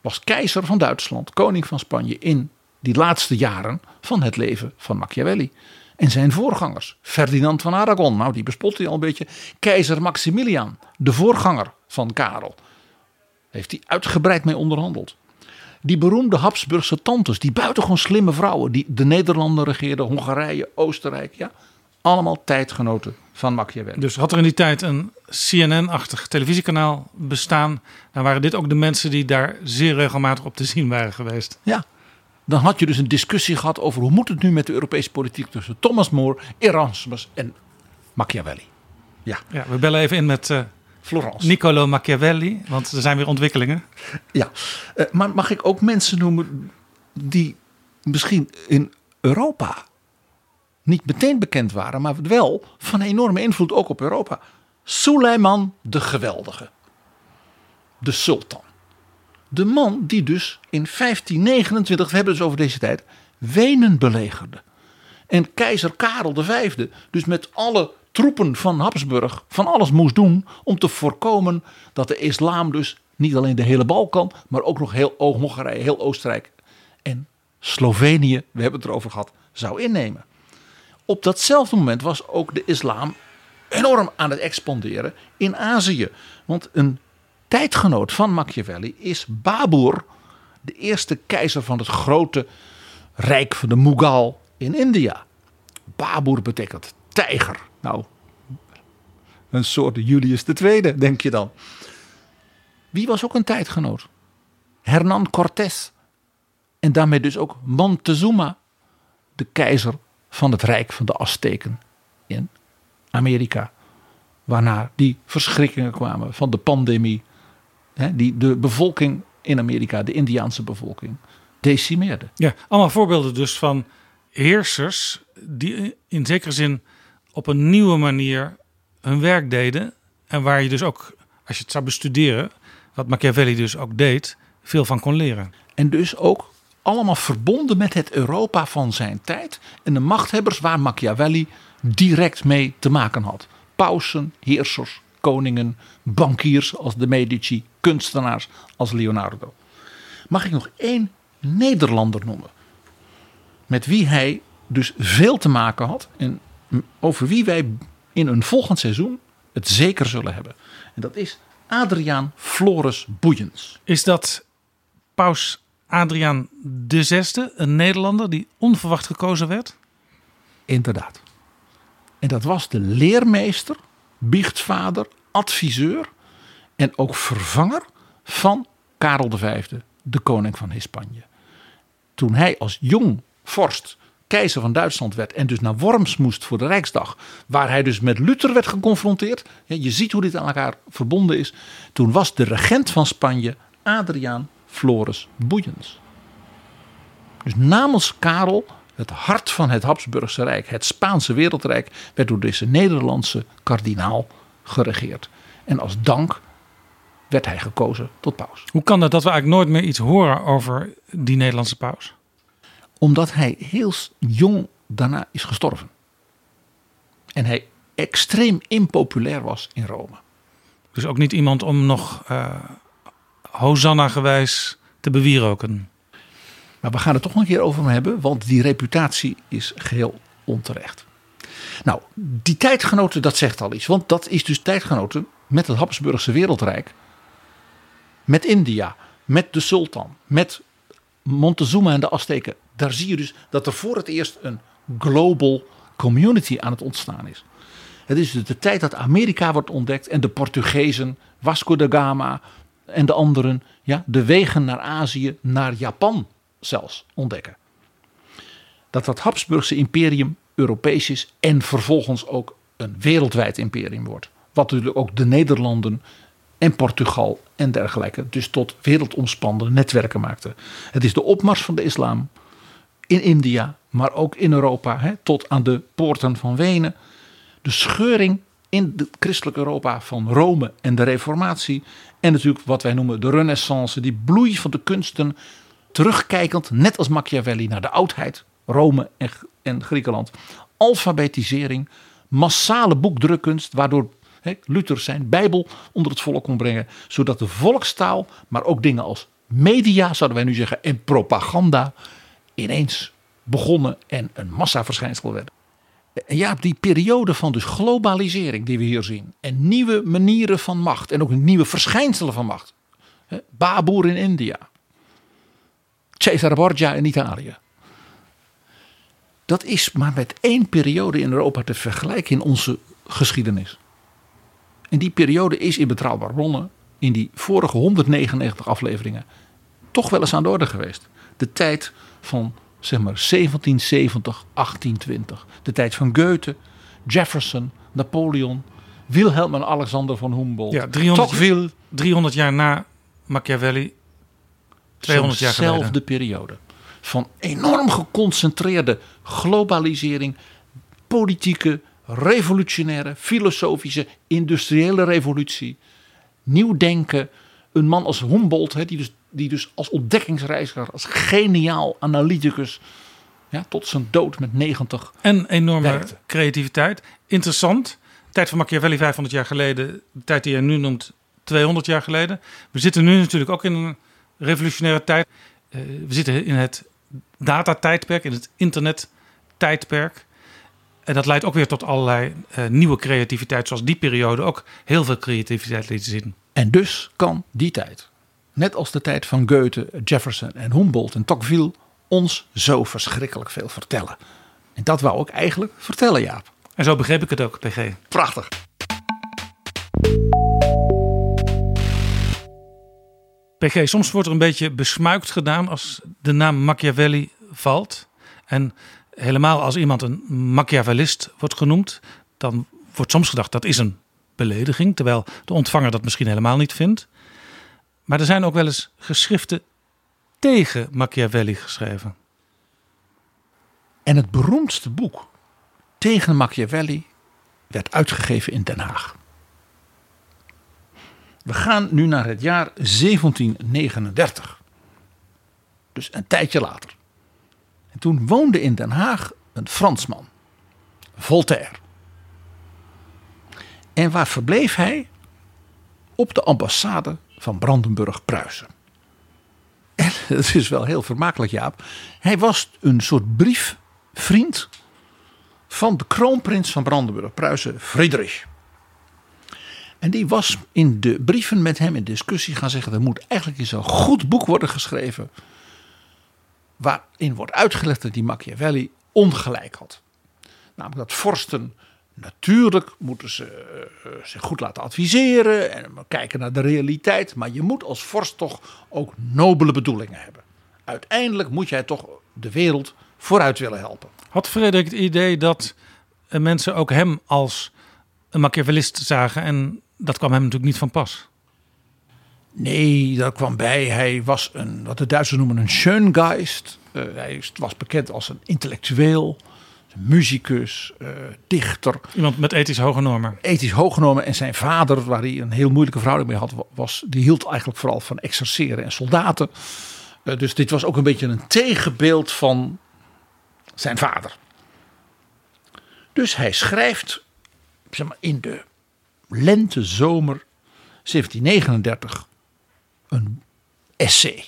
Was keizer van Duitsland, koning van Spanje in die laatste jaren van het leven van Machiavelli. En zijn voorgangers, Ferdinand van Aragon, nou die bespot hij al een beetje. Keizer Maximilian, de voorganger van Karel. Heeft hij uitgebreid mee onderhandeld. Die beroemde Habsburgse tantes, die buitengewoon slimme vrouwen, die de Nederlanden regeerden, Hongarije, Oostenrijk, ja. Allemaal tijdgenoten van Machiavelli. Dus had er in die tijd een CNN-achtig televisiekanaal bestaan, dan waren dit ook de mensen die daar zeer regelmatig op te zien waren geweest. Ja, dan had je dus een discussie gehad over hoe moet het nu met de Europese politiek tussen Thomas More, Erasmus en Machiavelli. Ja, ja we bellen even in met uh, Florence. Niccolo Machiavelli, want er zijn weer ontwikkelingen. Ja, uh, maar mag ik ook mensen noemen die misschien in Europa niet meteen bekend waren, maar wel van enorme invloed ook op Europa. Suleiman de Geweldige, de sultan. De man die dus in 1529, we hebben het dus over deze tijd, Wenen belegerde. En keizer Karel V dus met alle troepen van Habsburg van alles moest doen om te voorkomen dat de islam dus niet alleen de hele Balkan, maar ook nog heel Hongarije, heel Oostenrijk en Slovenië, we hebben het erover gehad, zou innemen. Op datzelfde moment was ook de islam enorm aan het expanderen in Azië. Want een tijdgenoot van Machiavelli is Babur, de eerste keizer van het grote rijk van de Mughal in India. Babur betekent tijger. Nou, een soort Julius II, denk je dan. Wie was ook een tijdgenoot? Hernan Cortés. En daarmee dus ook Montezuma, de keizer van het rijk van de Azteken in Amerika. Waarna die verschrikkingen kwamen van de pandemie, die de bevolking in Amerika, de Indiaanse bevolking, decimeerde. Ja, allemaal voorbeelden dus van heersers die in zekere zin op een nieuwe manier hun werk deden. En waar je dus ook, als je het zou bestuderen, wat Machiavelli dus ook deed, veel van kon leren. En dus ook allemaal verbonden met het Europa van zijn tijd en de machthebbers waar Machiavelli direct mee te maken had. Pausen, heersers, koningen, bankiers als de Medici, kunstenaars als Leonardo. Mag ik nog één Nederlander noemen? Met wie hij dus veel te maken had en over wie wij in een volgend seizoen het zeker zullen hebben. En dat is Adriaan Floris Boeiens. Is dat paus Adriaan VI, een Nederlander die onverwacht gekozen werd? Inderdaad. En dat was de leermeester, biechtvader, adviseur en ook vervanger van Karel V, de koning van Hispanje. Toen hij als jong vorst keizer van Duitsland werd en dus naar Worms moest voor de Rijksdag, waar hij dus met Luther werd geconfronteerd. Je ziet hoe dit aan elkaar verbonden is. Toen was de regent van Spanje Adriaan Floris Boeiens. Dus namens Karel, het hart van het Habsburgse Rijk, het Spaanse wereldrijk, werd door deze Nederlandse kardinaal geregeerd. En als dank werd hij gekozen tot paus. Hoe kan dat dat we eigenlijk nooit meer iets horen over die Nederlandse paus? Omdat hij heel jong daarna is gestorven. En hij extreem impopulair was in Rome. Dus ook niet iemand om nog uh, Hosanna gewijs te bewieroken. Maar we gaan het toch nog een keer over hem hebben, want die reputatie is geheel onterecht. Nou, die tijdgenoten, dat zegt al iets. Want dat is dus tijdgenoten met het Habsburgse wereldrijk. Met India, met de sultan, met Montezuma en de Azteken. Daar zie je dus dat er voor het eerst een global community aan het ontstaan is. Het is de tijd dat Amerika wordt ontdekt en de Portugezen, Vasco da Gama, en de anderen ja, de wegen naar Azië, naar Japan zelfs ontdekken. Dat dat Habsburgse imperium Europees is en vervolgens ook een wereldwijd imperium wordt. Wat natuurlijk ook de Nederlanden en Portugal en dergelijke dus tot wereldomspannende netwerken maakte. Het is de opmars van de islam in India, maar ook in Europa, hè, tot aan de poorten van Wenen. De scheuring in het christelijk Europa van Rome en de Reformatie. En natuurlijk wat wij noemen de Renaissance, die bloei van de kunsten. Terugkijkend, net als Machiavelli, naar de oudheid, Rome en, en Griekenland. Alfabetisering, massale boekdrukkunst, waardoor Luther zijn Bijbel onder het volk kon brengen. Zodat de volkstaal, maar ook dingen als media, zouden wij nu zeggen, en propaganda ineens begonnen en een massaverschijnsel werden. En ja, die periode van dus globalisering die we hier zien. En nieuwe manieren van macht. En ook nieuwe verschijnselen van macht. Babur in India. Cesare Borgia in Italië. Dat is maar met één periode in Europa te vergelijken in onze geschiedenis. En die periode is in betrouwbare bronnen in die vorige 199 afleveringen toch wel eens aan de orde geweest. De tijd van zeg maar 1770, 1820. De tijd van Goethe, Jefferson, Napoleon, Wilhelm en Alexander van Humboldt. Ja, 300, Tocqueville. 300 jaar na Machiavelli, 200 jaar geleden. Dezelfde periode. Van enorm geconcentreerde globalisering, politieke, revolutionaire, filosofische, industriële revolutie. Nieuw denken. Een man als Humboldt, die dus die dus als ontdekkingsreiziger, als geniaal analyticus, ja, tot zijn dood met 90. En enorme creativiteit. Interessant. tijd van Machiavelli 500 jaar geleden, de tijd die jij nu noemt 200 jaar geleden. We zitten nu natuurlijk ook in een revolutionaire tijd. Uh, we zitten in het datatijdperk, in het internettijdperk. En dat leidt ook weer tot allerlei uh, nieuwe creativiteit, zoals die periode ook heel veel creativiteit liet zien. En dus kan die tijd net als de tijd van Goethe, Jefferson en Humboldt en Tocqueville, ons zo verschrikkelijk veel vertellen. En dat wou ik eigenlijk vertellen, Jaap. En zo begreep ik het ook, PG. Prachtig. PG, soms wordt er een beetje besmuikt gedaan als de naam Machiavelli valt. En helemaal als iemand een Machiavellist wordt genoemd, dan wordt soms gedacht dat is een belediging, terwijl de ontvanger dat misschien helemaal niet vindt. Maar er zijn ook wel eens geschriften tegen Machiavelli geschreven. En het beroemdste boek tegen Machiavelli werd uitgegeven in Den Haag. We gaan nu naar het jaar 1739. Dus een tijdje later. En toen woonde in Den Haag een Fransman, Voltaire. En waar verbleef hij? Op de ambassade van Brandenburg-Pruisen. En het is wel heel vermakelijk, Jaap. Hij was een soort briefvriend van de kroonprins van Brandenburg-Pruisen, Friedrich. En die was in de brieven met hem in discussie gaan zeggen: er moet eigenlijk eens een goed boek worden geschreven. Waarin wordt uitgelegd dat die Machiavelli ongelijk had. Namelijk dat vorsten Natuurlijk moeten ze uh, zich goed laten adviseren en kijken naar de realiteit. Maar je moet als vorst toch ook nobele bedoelingen hebben. Uiteindelijk moet jij toch de wereld vooruit willen helpen. Had Frederik het idee dat eh, mensen ook hem als een Machiavellist zagen en dat kwam hem natuurlijk niet van pas? Nee, dat kwam bij. Hij was een, wat de Duitsers noemen een Schöngeist. Uh, hij was bekend als een intellectueel muzikus, uh, dichter. Iemand met ethisch hoge normen. Ethisch hoge normen. En zijn vader, waar hij een heel moeilijke verhouding mee had, was, die hield eigenlijk vooral van exerceren en soldaten. Uh, dus dit was ook een beetje een tegenbeeld van zijn vader. Dus hij schrijft zeg maar, in de lente, zomer 1739 een essay.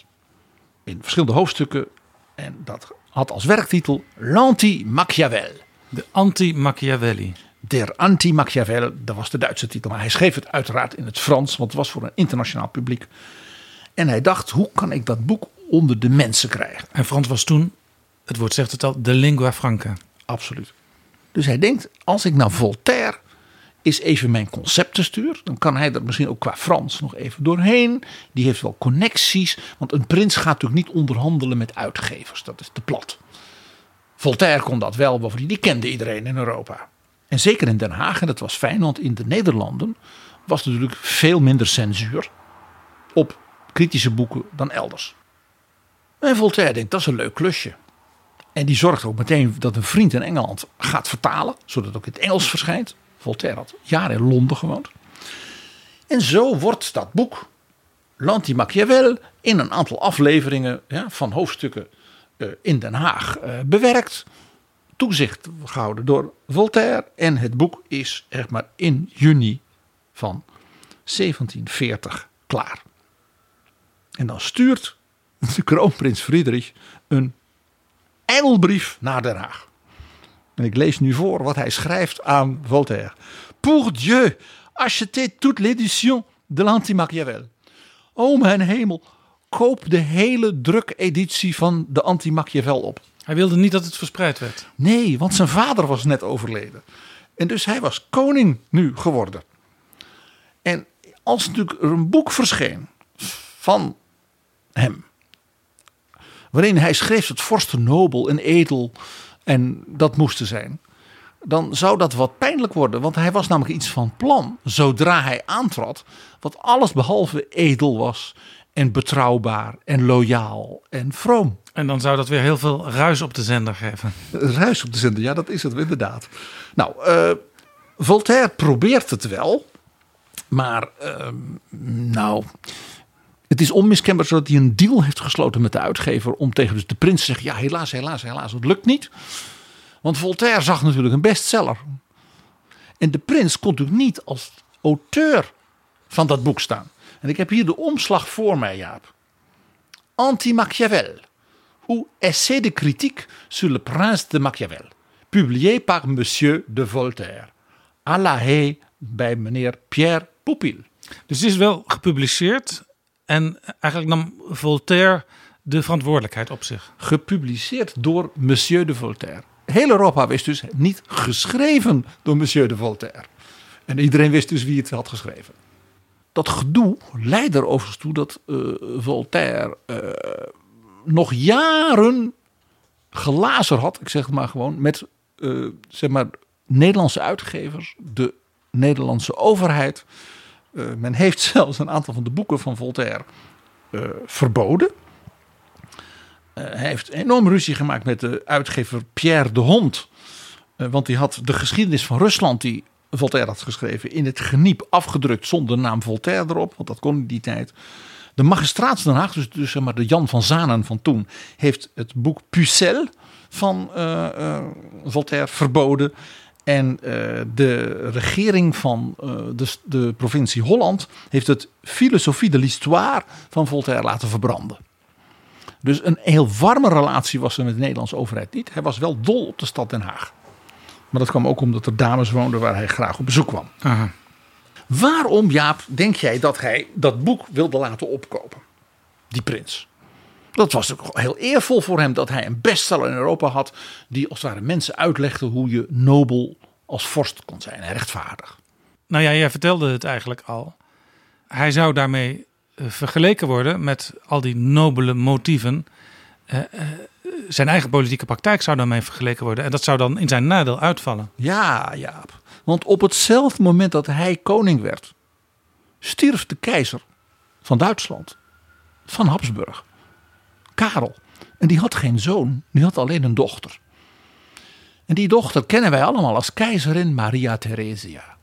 In verschillende hoofdstukken. En dat had als werktitel L'Anti-Machiavel. De Anti-Machiavelli. Der Anti-Machiavel, dat was de Duitse titel. Maar hij schreef het uiteraard in het Frans, want het was voor een internationaal publiek. En hij dacht, hoe kan ik dat boek onder de mensen krijgen? En Frans was toen, het woord zegt het al, de lingua franca. Absoluut. Dus hij denkt, als ik nou Voltaire is even mijn conceptenstuur. Dan kan hij er misschien ook qua Frans nog even doorheen. Die heeft wel connecties. Want een prins gaat natuurlijk niet onderhandelen met uitgevers. Dat is te plat. Voltaire kon dat wel, bovendien die kende iedereen in Europa. En zeker in Den Haag, en dat was fijn, want in de Nederlanden was natuurlijk veel minder censuur op kritische boeken dan elders. En Voltaire denkt, dat is een leuk klusje. En die zorgt ook meteen dat een vriend in Engeland gaat vertalen, zodat het ook in het Engels verschijnt. Voltaire had jaren in Londen gewoond. En zo wordt dat boek, L'Anti-Machiavel, in een aantal afleveringen ja, van hoofdstukken uh, in Den Haag uh, bewerkt. Toezicht gehouden door Voltaire. En het boek is maar in juni van 1740 klaar. En dan stuurt de kroonprins Friedrich een engelbrief naar Den Haag. En ik lees nu voor wat hij schrijft aan Voltaire. Pour Dieu, achetez toute l'édition de l'Anti-Machiavel. O mijn hemel, koop de hele drukeditie van de Anti-Machiavel op. Hij wilde niet dat het verspreid werd. Nee, want zijn vader was net overleden. En dus hij was koning nu geworden. En als natuurlijk er een boek verscheen van hem. Waarin hij schreef dat vorsten nobel en edel en dat moesten zijn. Dan zou dat wat pijnlijk worden. Want hij was namelijk iets van plan. Zodra hij aantrad. Wat alles behalve edel was. En betrouwbaar en loyaal en vroom. En dan zou dat weer heel veel ruis op de zender geven. Ruis op de zender, ja dat is het inderdaad. Nou, uh, Voltaire probeert het wel. Maar uh, nou, het is onmiskenbaar zodat hij een deal heeft gesloten met de uitgever om tegen de prins te zeggen: ja, helaas, helaas, helaas, het lukt niet. Want Voltaire zag natuurlijk een bestseller. En de prins kon natuurlijk niet als auteur van dat boek staan. En ik heb hier de omslag voor mij, Jaap. Anti-Machiavel. Ou Essai de critique sur le prince de Machiavel. Publié par Monsieur de Voltaire. À la Haye bij meneer Pierre Poupil. Dus het is wel gepubliceerd en eigenlijk nam Voltaire de verantwoordelijkheid op zich. Gepubliceerd door Monsieur de Voltaire. Heel Europa wist dus niet geschreven door Monsieur de Voltaire. En iedereen wist dus wie het had geschreven. Dat gedoe leidde er overigens toe dat uh, Voltaire uh, nog jaren glazer had, ik zeg het maar gewoon, met uh, zeg maar Nederlandse uitgevers, de Nederlandse overheid. Uh, men heeft zelfs een aantal van de boeken van Voltaire uh, verboden. Uh, hij heeft enorm ruzie gemaakt met de uitgever Pierre de Hond. want die had de geschiedenis van Rusland, die Voltaire had geschreven, in het geniep afgedrukt zonder de naam Voltaire erop. Want dat kon in die tijd. De magistraat Den Haag, dus, dus zeg maar de Jan van Zanen van toen, heeft het boek Pucelle van Voltaire verboden. En uh, de regering van uh, de, de, provincie Holland heeft het Philosophie de l'Histoire van Voltaire laten verbranden. Dus een heel warme relatie was er met de Nederlandse overheid niet. Hij was wel dol op de stad Den Haag. Maar dat kwam ook omdat er dames woonden waar hij graag op bezoek kwam. Aha. Waarom, Jaap, denk jij dat hij dat boek wilde laten opkopen? Die prins. Dat was ook heel eervol voor hem dat hij een bestseller in Europa had. Die als het ware mensen uitlegde hoe je nobel als vorst kon zijn en rechtvaardig. Nou ja, jij vertelde het eigenlijk al. Hij zou daarmee uh, vergeleken worden met al die nobele motieven. Uh, uh, zijn eigen politieke praktijk zou daarmee vergeleken worden. En dat zou dan in zijn nadeel uitvallen. Ja, Jaap. Want op hetzelfde moment dat hij koning werd, stierf de keizer van Duitsland, van Habsburg. Karel. En die had geen zoon, die had alleen een dochter. En die dochter kennen wij allemaal als keizerin Maria Theresia.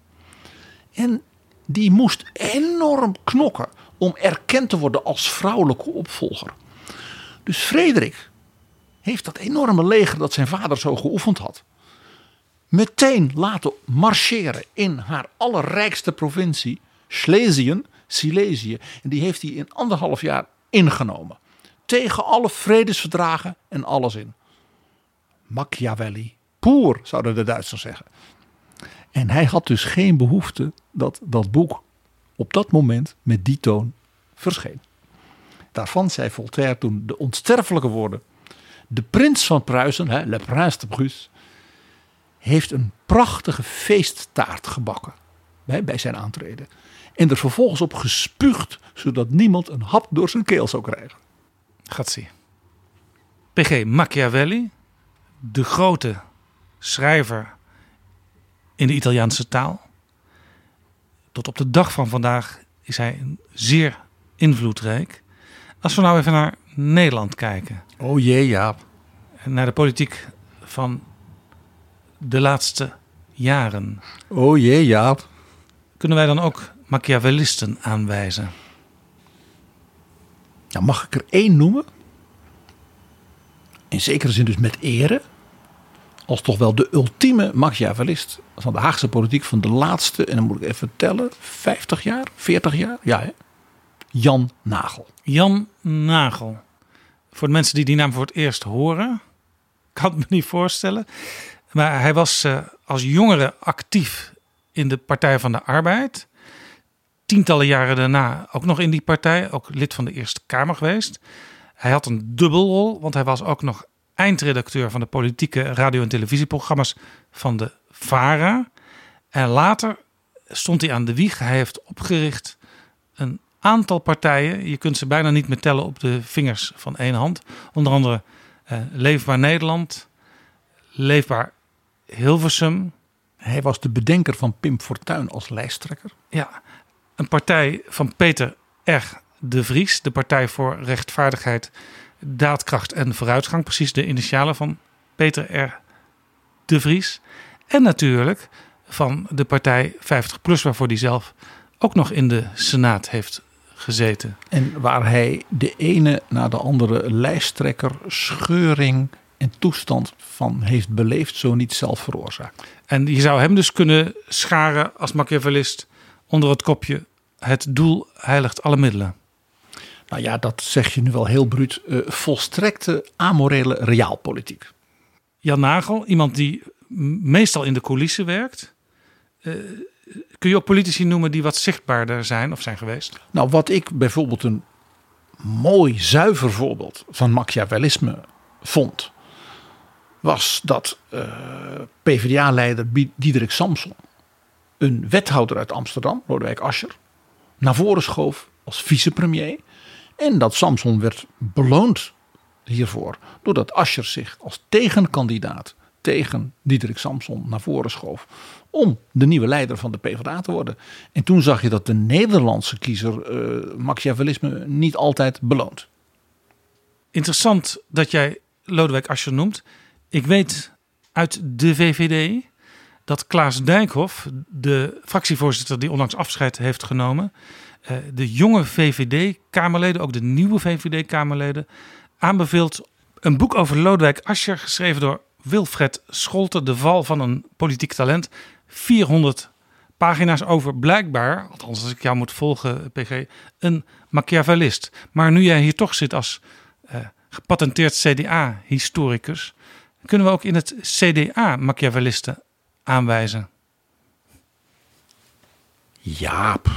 En die moest enorm knokken om erkend te worden als vrouwelijke opvolger. Dus Frederik heeft dat enorme leger dat zijn vader zo geoefend had, meteen laten marcheren in haar allerrijkste provincie, Schlesien, Silesië. En die heeft hij in anderhalf jaar ingenomen tegen alle vredesverdragen en alles in. Machiavelli, poer, zouden de Duitsers zeggen. En hij had dus geen behoefte dat dat boek op dat moment met die toon verscheen. Daarvan zei Voltaire toen de onsterfelijke woorden. De prins van Pruisen, hè, Le Prince de Prusse, heeft een prachtige feesttaart gebakken bij, bij zijn aantreden. En er vervolgens op gespuugd, zodat niemand een hap door zijn keel zou krijgen. Gaat zien. P.G. Machiavelli, de grote schrijver in de Italiaanse taal. Tot op de dag van vandaag is hij zeer invloedrijk. Als we nou even naar Nederland kijken. Oh jee, Jaap. En naar de politiek van de laatste jaren. Oh jee, Jaap. Kunnen wij dan ook Machiavellisten aanwijzen? Nou, mag ik er één noemen? In zekere zin dus met ere. Als toch wel de ultieme Machiavellist van de Haagse politiek van de laatste, en dan moet ik even tellen, 50 jaar, 40 jaar? Ja, hè? Jan Nagel. Jan Nagel. Voor de mensen die die naam voor het eerst horen, kan het me niet voorstellen. Maar hij was uh, als jongere actief in de Partij van de Arbeid. Tientallen jaren daarna ook nog in die partij, ook lid van de Eerste Kamer geweest. Hij had een dubbelrol, want hij was ook nog eindredacteur van de politieke radio- en televisieprogramma's van de VARA. En later stond hij aan de wieg. Hij heeft opgericht een aantal partijen. Je kunt ze bijna niet meer tellen op de vingers van één hand. Onder andere uh, Leefbaar Nederland, Leefbaar Hilversum. Hij was de bedenker van Pim Fortuyn als lijsttrekker. Ja, een partij van Peter R. de Vries, de Partij voor Rechtvaardigheid, Daadkracht en Vooruitgang. Precies de initialen van Peter R. de Vries. En natuurlijk van de partij 50PLUS, waarvoor hij zelf ook nog in de Senaat heeft gezeten. En waar hij de ene na de andere lijsttrekker, scheuring en toestand van heeft beleefd, zo niet zelf veroorzaakt. En je zou hem dus kunnen scharen als Machiavellist onder het kopje het doel heiligt alle middelen. Nou ja, dat zeg je nu wel heel bruut. Uh, volstrekte amorele realpolitiek. Jan Nagel, iemand die meestal in de coulissen werkt. Uh, kun je ook politici noemen die wat zichtbaarder zijn of zijn geweest? Nou, wat ik bijvoorbeeld een mooi, zuiver voorbeeld van Machiavellisme vond, was dat uh, PvdA-leider Diederik Samson een wethouder uit Amsterdam, Lodewijk Asscher, naar voren schoof als vicepremier. En dat Samson werd beloond hiervoor, doordat Asscher zich als tegenkandidaat tegen Diederik Samson naar voren schoof om de nieuwe leider van de PvdA te worden. En toen zag je dat de Nederlandse kiezer uh, Machiavellisme niet altijd beloont. Interessant dat jij Lodewijk Asscher noemt. Ik weet uit de VVD dat Klaas Dijkhoff, de fractievoorzitter die onlangs afscheid heeft genomen, uh, de jonge VVD-Kamerleden, ook de nieuwe VVD-Kamerleden, aanbeveelt een boek over Lodewijk Asscher, geschreven door Wilfred Scholten, De Val van een Politiek Talent. 400 pagina's over blijkbaar, althans als ik jou moet volgen, PG, een Machiavellist. Maar nu jij hier toch zit als uh, gepatenteerd CDA-historicus, kunnen we ook in het CDA Machiavellisten aanwijzen? Jaap.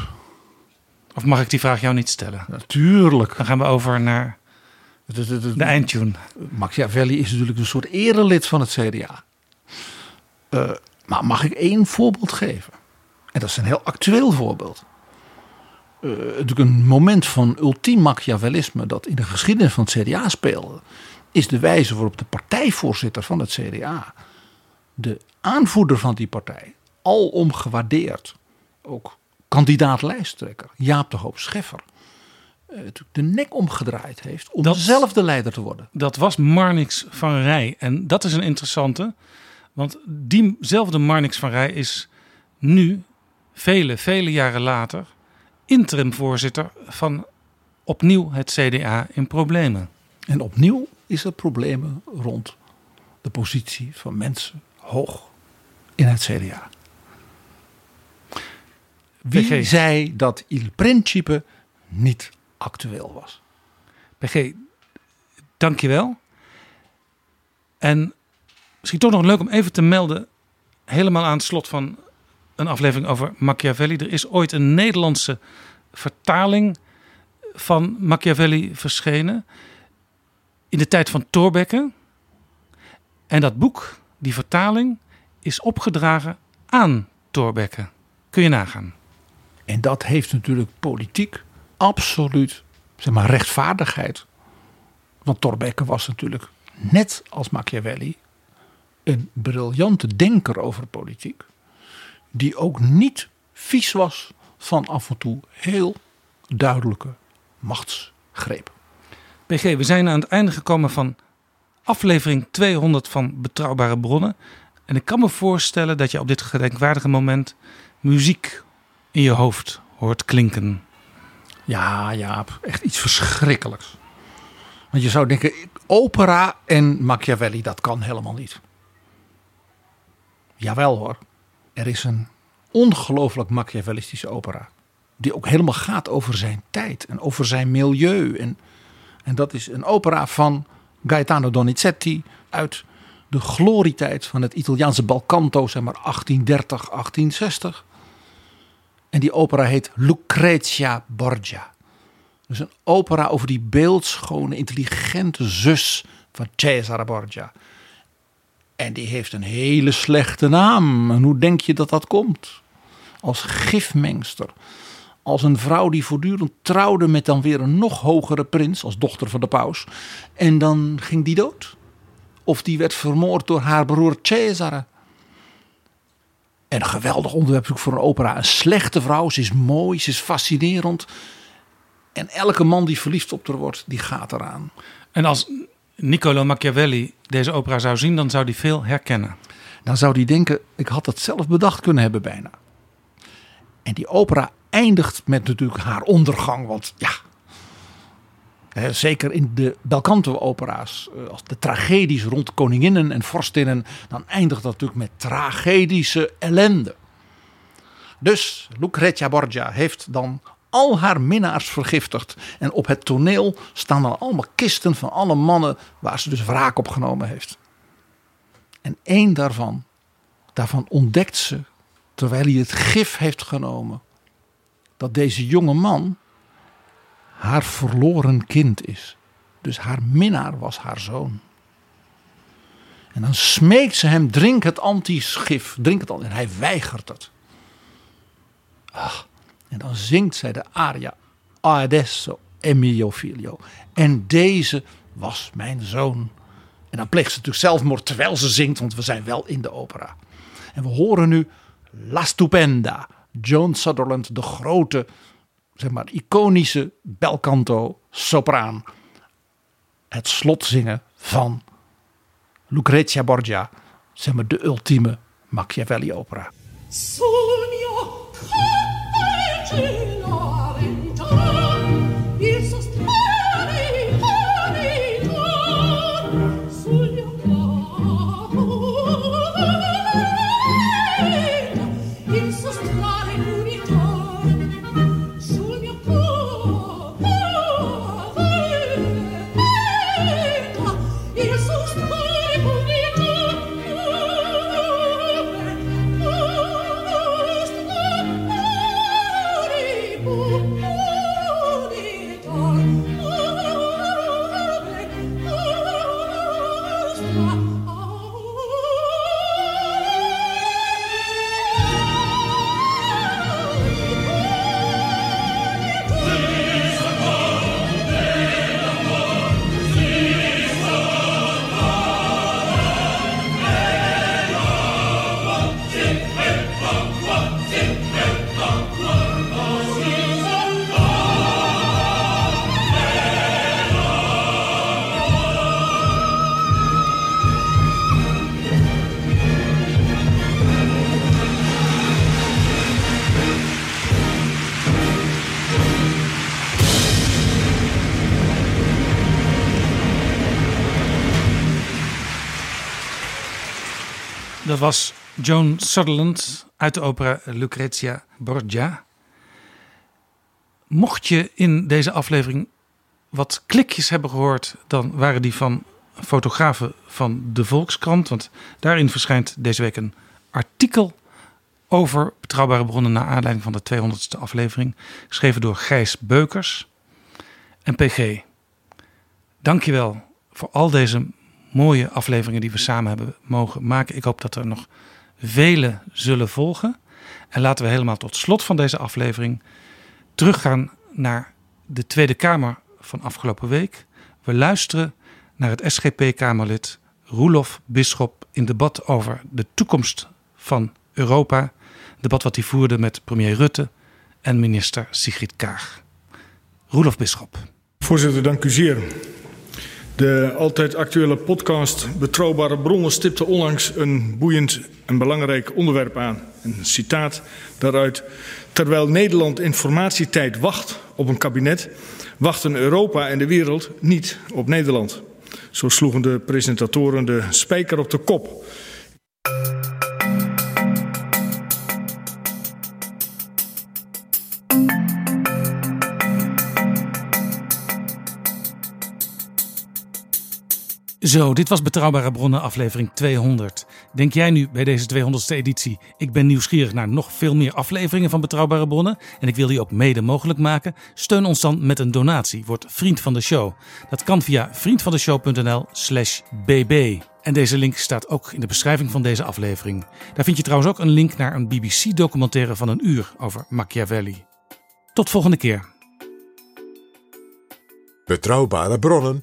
Of mag ik die vraag jou niet stellen? Natuurlijk. Dan gaan we over naar de eindtune. Machiavelli is natuurlijk een soort erelid van het CDA. Uh, maar mag ik één voorbeeld geven? En dat is een heel actueel voorbeeld. Uh, natuurlijk een moment van ultiem Machiavellisme dat in de geschiedenis van het CDA speelde, is de wijze waarop de partijvoorzitter van het CDA, de aanvoerder van die partij, alom gewaardeerd, ook kandidaat lijsttrekker, Jaap de Hoop Scheffer, uh, de nek omgedraaid heeft om dat, zelf de leider te worden. Dat was Marnix van Rij. En dat is een interessante. Want diezelfde Marnix van Rij is nu, vele, vele jaren later, interimvoorzitter van opnieuw het CDA in problemen. En opnieuw is er problemen rond de positie van mensen hoog in het CDA. Wie PG. zei dat Il Principe niet actueel was? PG, dankjewel. En misschien toch nog leuk om even te melden, helemaal aan het slot van een aflevering over Machiavelli. Er is ooit een Nederlandse vertaling van Machiavelli verschenen in de tijd van Thorbecke. En dat boek, die vertaling, is opgedragen aan Thorbecke. Kun je nagaan. En dat heeft natuurlijk politiek absoluut zeg maar, rechtvaardigheid. Want Thorbecke was natuurlijk, net als Machiavelli, een briljante denker over politiek. Die ook niet vies was van af en toe heel duidelijke machtsgreep. PG, we zijn aan het einde gekomen van aflevering 200 van Betrouwbare Bronnen. En ik kan me voorstellen dat je op dit gedenkwaardige moment muziek in je hoofd hoort klinken. Ja, ja, echt iets verschrikkelijks. Want je zou denken, opera en Machiavelli, dat kan helemaal niet. Jawel hoor, er is een ongelooflijk Machiavellistische opera. Die ook helemaal gaat over zijn tijd en over zijn milieu. En, en dat is een opera van Gaetano Donizetti uit de glorietijd van het Italiaanse balcanto, zeg maar 1830, 1860. En die opera heet Lucrezia Borgia. Dus een opera over die beeldschone, intelligente zus van Cesare Borgia. En die heeft een hele slechte naam. En hoe denk je dat dat komt? Als gifmengster. Als een vrouw die voortdurend trouwde met dan weer een nog hogere prins, als dochter van de paus. En dan ging die dood. Of die werd vermoord door haar broer Cesare. En een geweldig onderwerp voor een opera. Een slechte vrouw, ze is mooi, ze is fascinerend. En elke man die verliefd op haar wordt, die gaat eraan. En als Niccolo Machiavelli deze opera zou zien, dan zou hij veel herkennen. Dan zou hij denken, ik had het zelf bedacht kunnen hebben bijna. En die opera eindigt met natuurlijk haar ondergang. Want ja, zeker in de Belcanto-opera's, eh, als de tragedies rond koninginnen en vorstinnen, dan eindigt dat natuurlijk met tragedische ellende. Dus Lucrezia Borgia heeft dan al haar minnaars vergiftigd. En op het toneel staan dan allemaal kisten van alle mannen waar ze dus wraak op genomen heeft. En één daarvan, daarvan ontdekt ze, terwijl hij het gif heeft genomen, dat deze jonge man haar verloren kind is. Dus haar minnaar was haar zoon. En dan smeekt ze hem: drink het antischif, drink het al. En hij weigert het. Ach, en dan zingt zij de aria Adesso è mio figlio. En deze was mijn zoon. En dan pleegt ze natuurlijk zelfmoord terwijl ze zingt, want we zijn wel in de opera. En we horen nu La Stupenda, Joan Sutherland, de grote, zeg maar, iconische belcanto sopraan. Het slot zingen van Lucrezia Borgia, zeg maar de ultieme Machiavelli opera. Dat was Joan Sutherland uit de opera Lucrezia Borgia. Mocht je in deze aflevering wat klikjes hebben gehoord, dan waren die van fotografen van de Volkskrant. Want daarin verschijnt deze week een artikel over betrouwbare bronnen naar aanleiding van de 200ste aflevering. Geschreven door Gijs Beukers. En PG, dankjewel voor al deze mooie afleveringen die we samen hebben mogen maken. Ik hoop dat er nog vele zullen volgen. En laten we helemaal tot slot van deze aflevering teruggaan naar de Tweede Kamer van afgelopen week. We luisteren naar het SGP-Kamerlid Roelof Bisschop in debat over de toekomst van Europa. Debat wat hij voerde met premier Rutte en minister Sigrid Kaag. Roelof Bisschop. Voorzitter, dank u zeer. De altijd actuele podcast Betrouwbare Bronnen stipte onlangs een boeiend en belangrijk onderwerp aan. Een citaat daaruit. Terwijl Nederland informatietijd wacht op een kabinet, wachten Europa en de wereld niet op Nederland. Zo sloegen de presentatoren de spijker op de kop. Zo, dit was Betrouwbare Bronnen, aflevering 200. Denk jij nu bij deze 200ste editie, ik ben nieuwsgierig naar nog veel meer afleveringen van Betrouwbare Bronnen en ik wil die ook mede mogelijk maken? Steun ons dan met een donatie, word vriend van de show. Dat kan via vriendvandeshow.nl slash bb. En deze link staat ook in de beschrijving van deze aflevering. Daar vind je trouwens ook een link naar een BBC-documentaire van een uur over Machiavelli. Tot volgende keer. Betrouwbare bronnen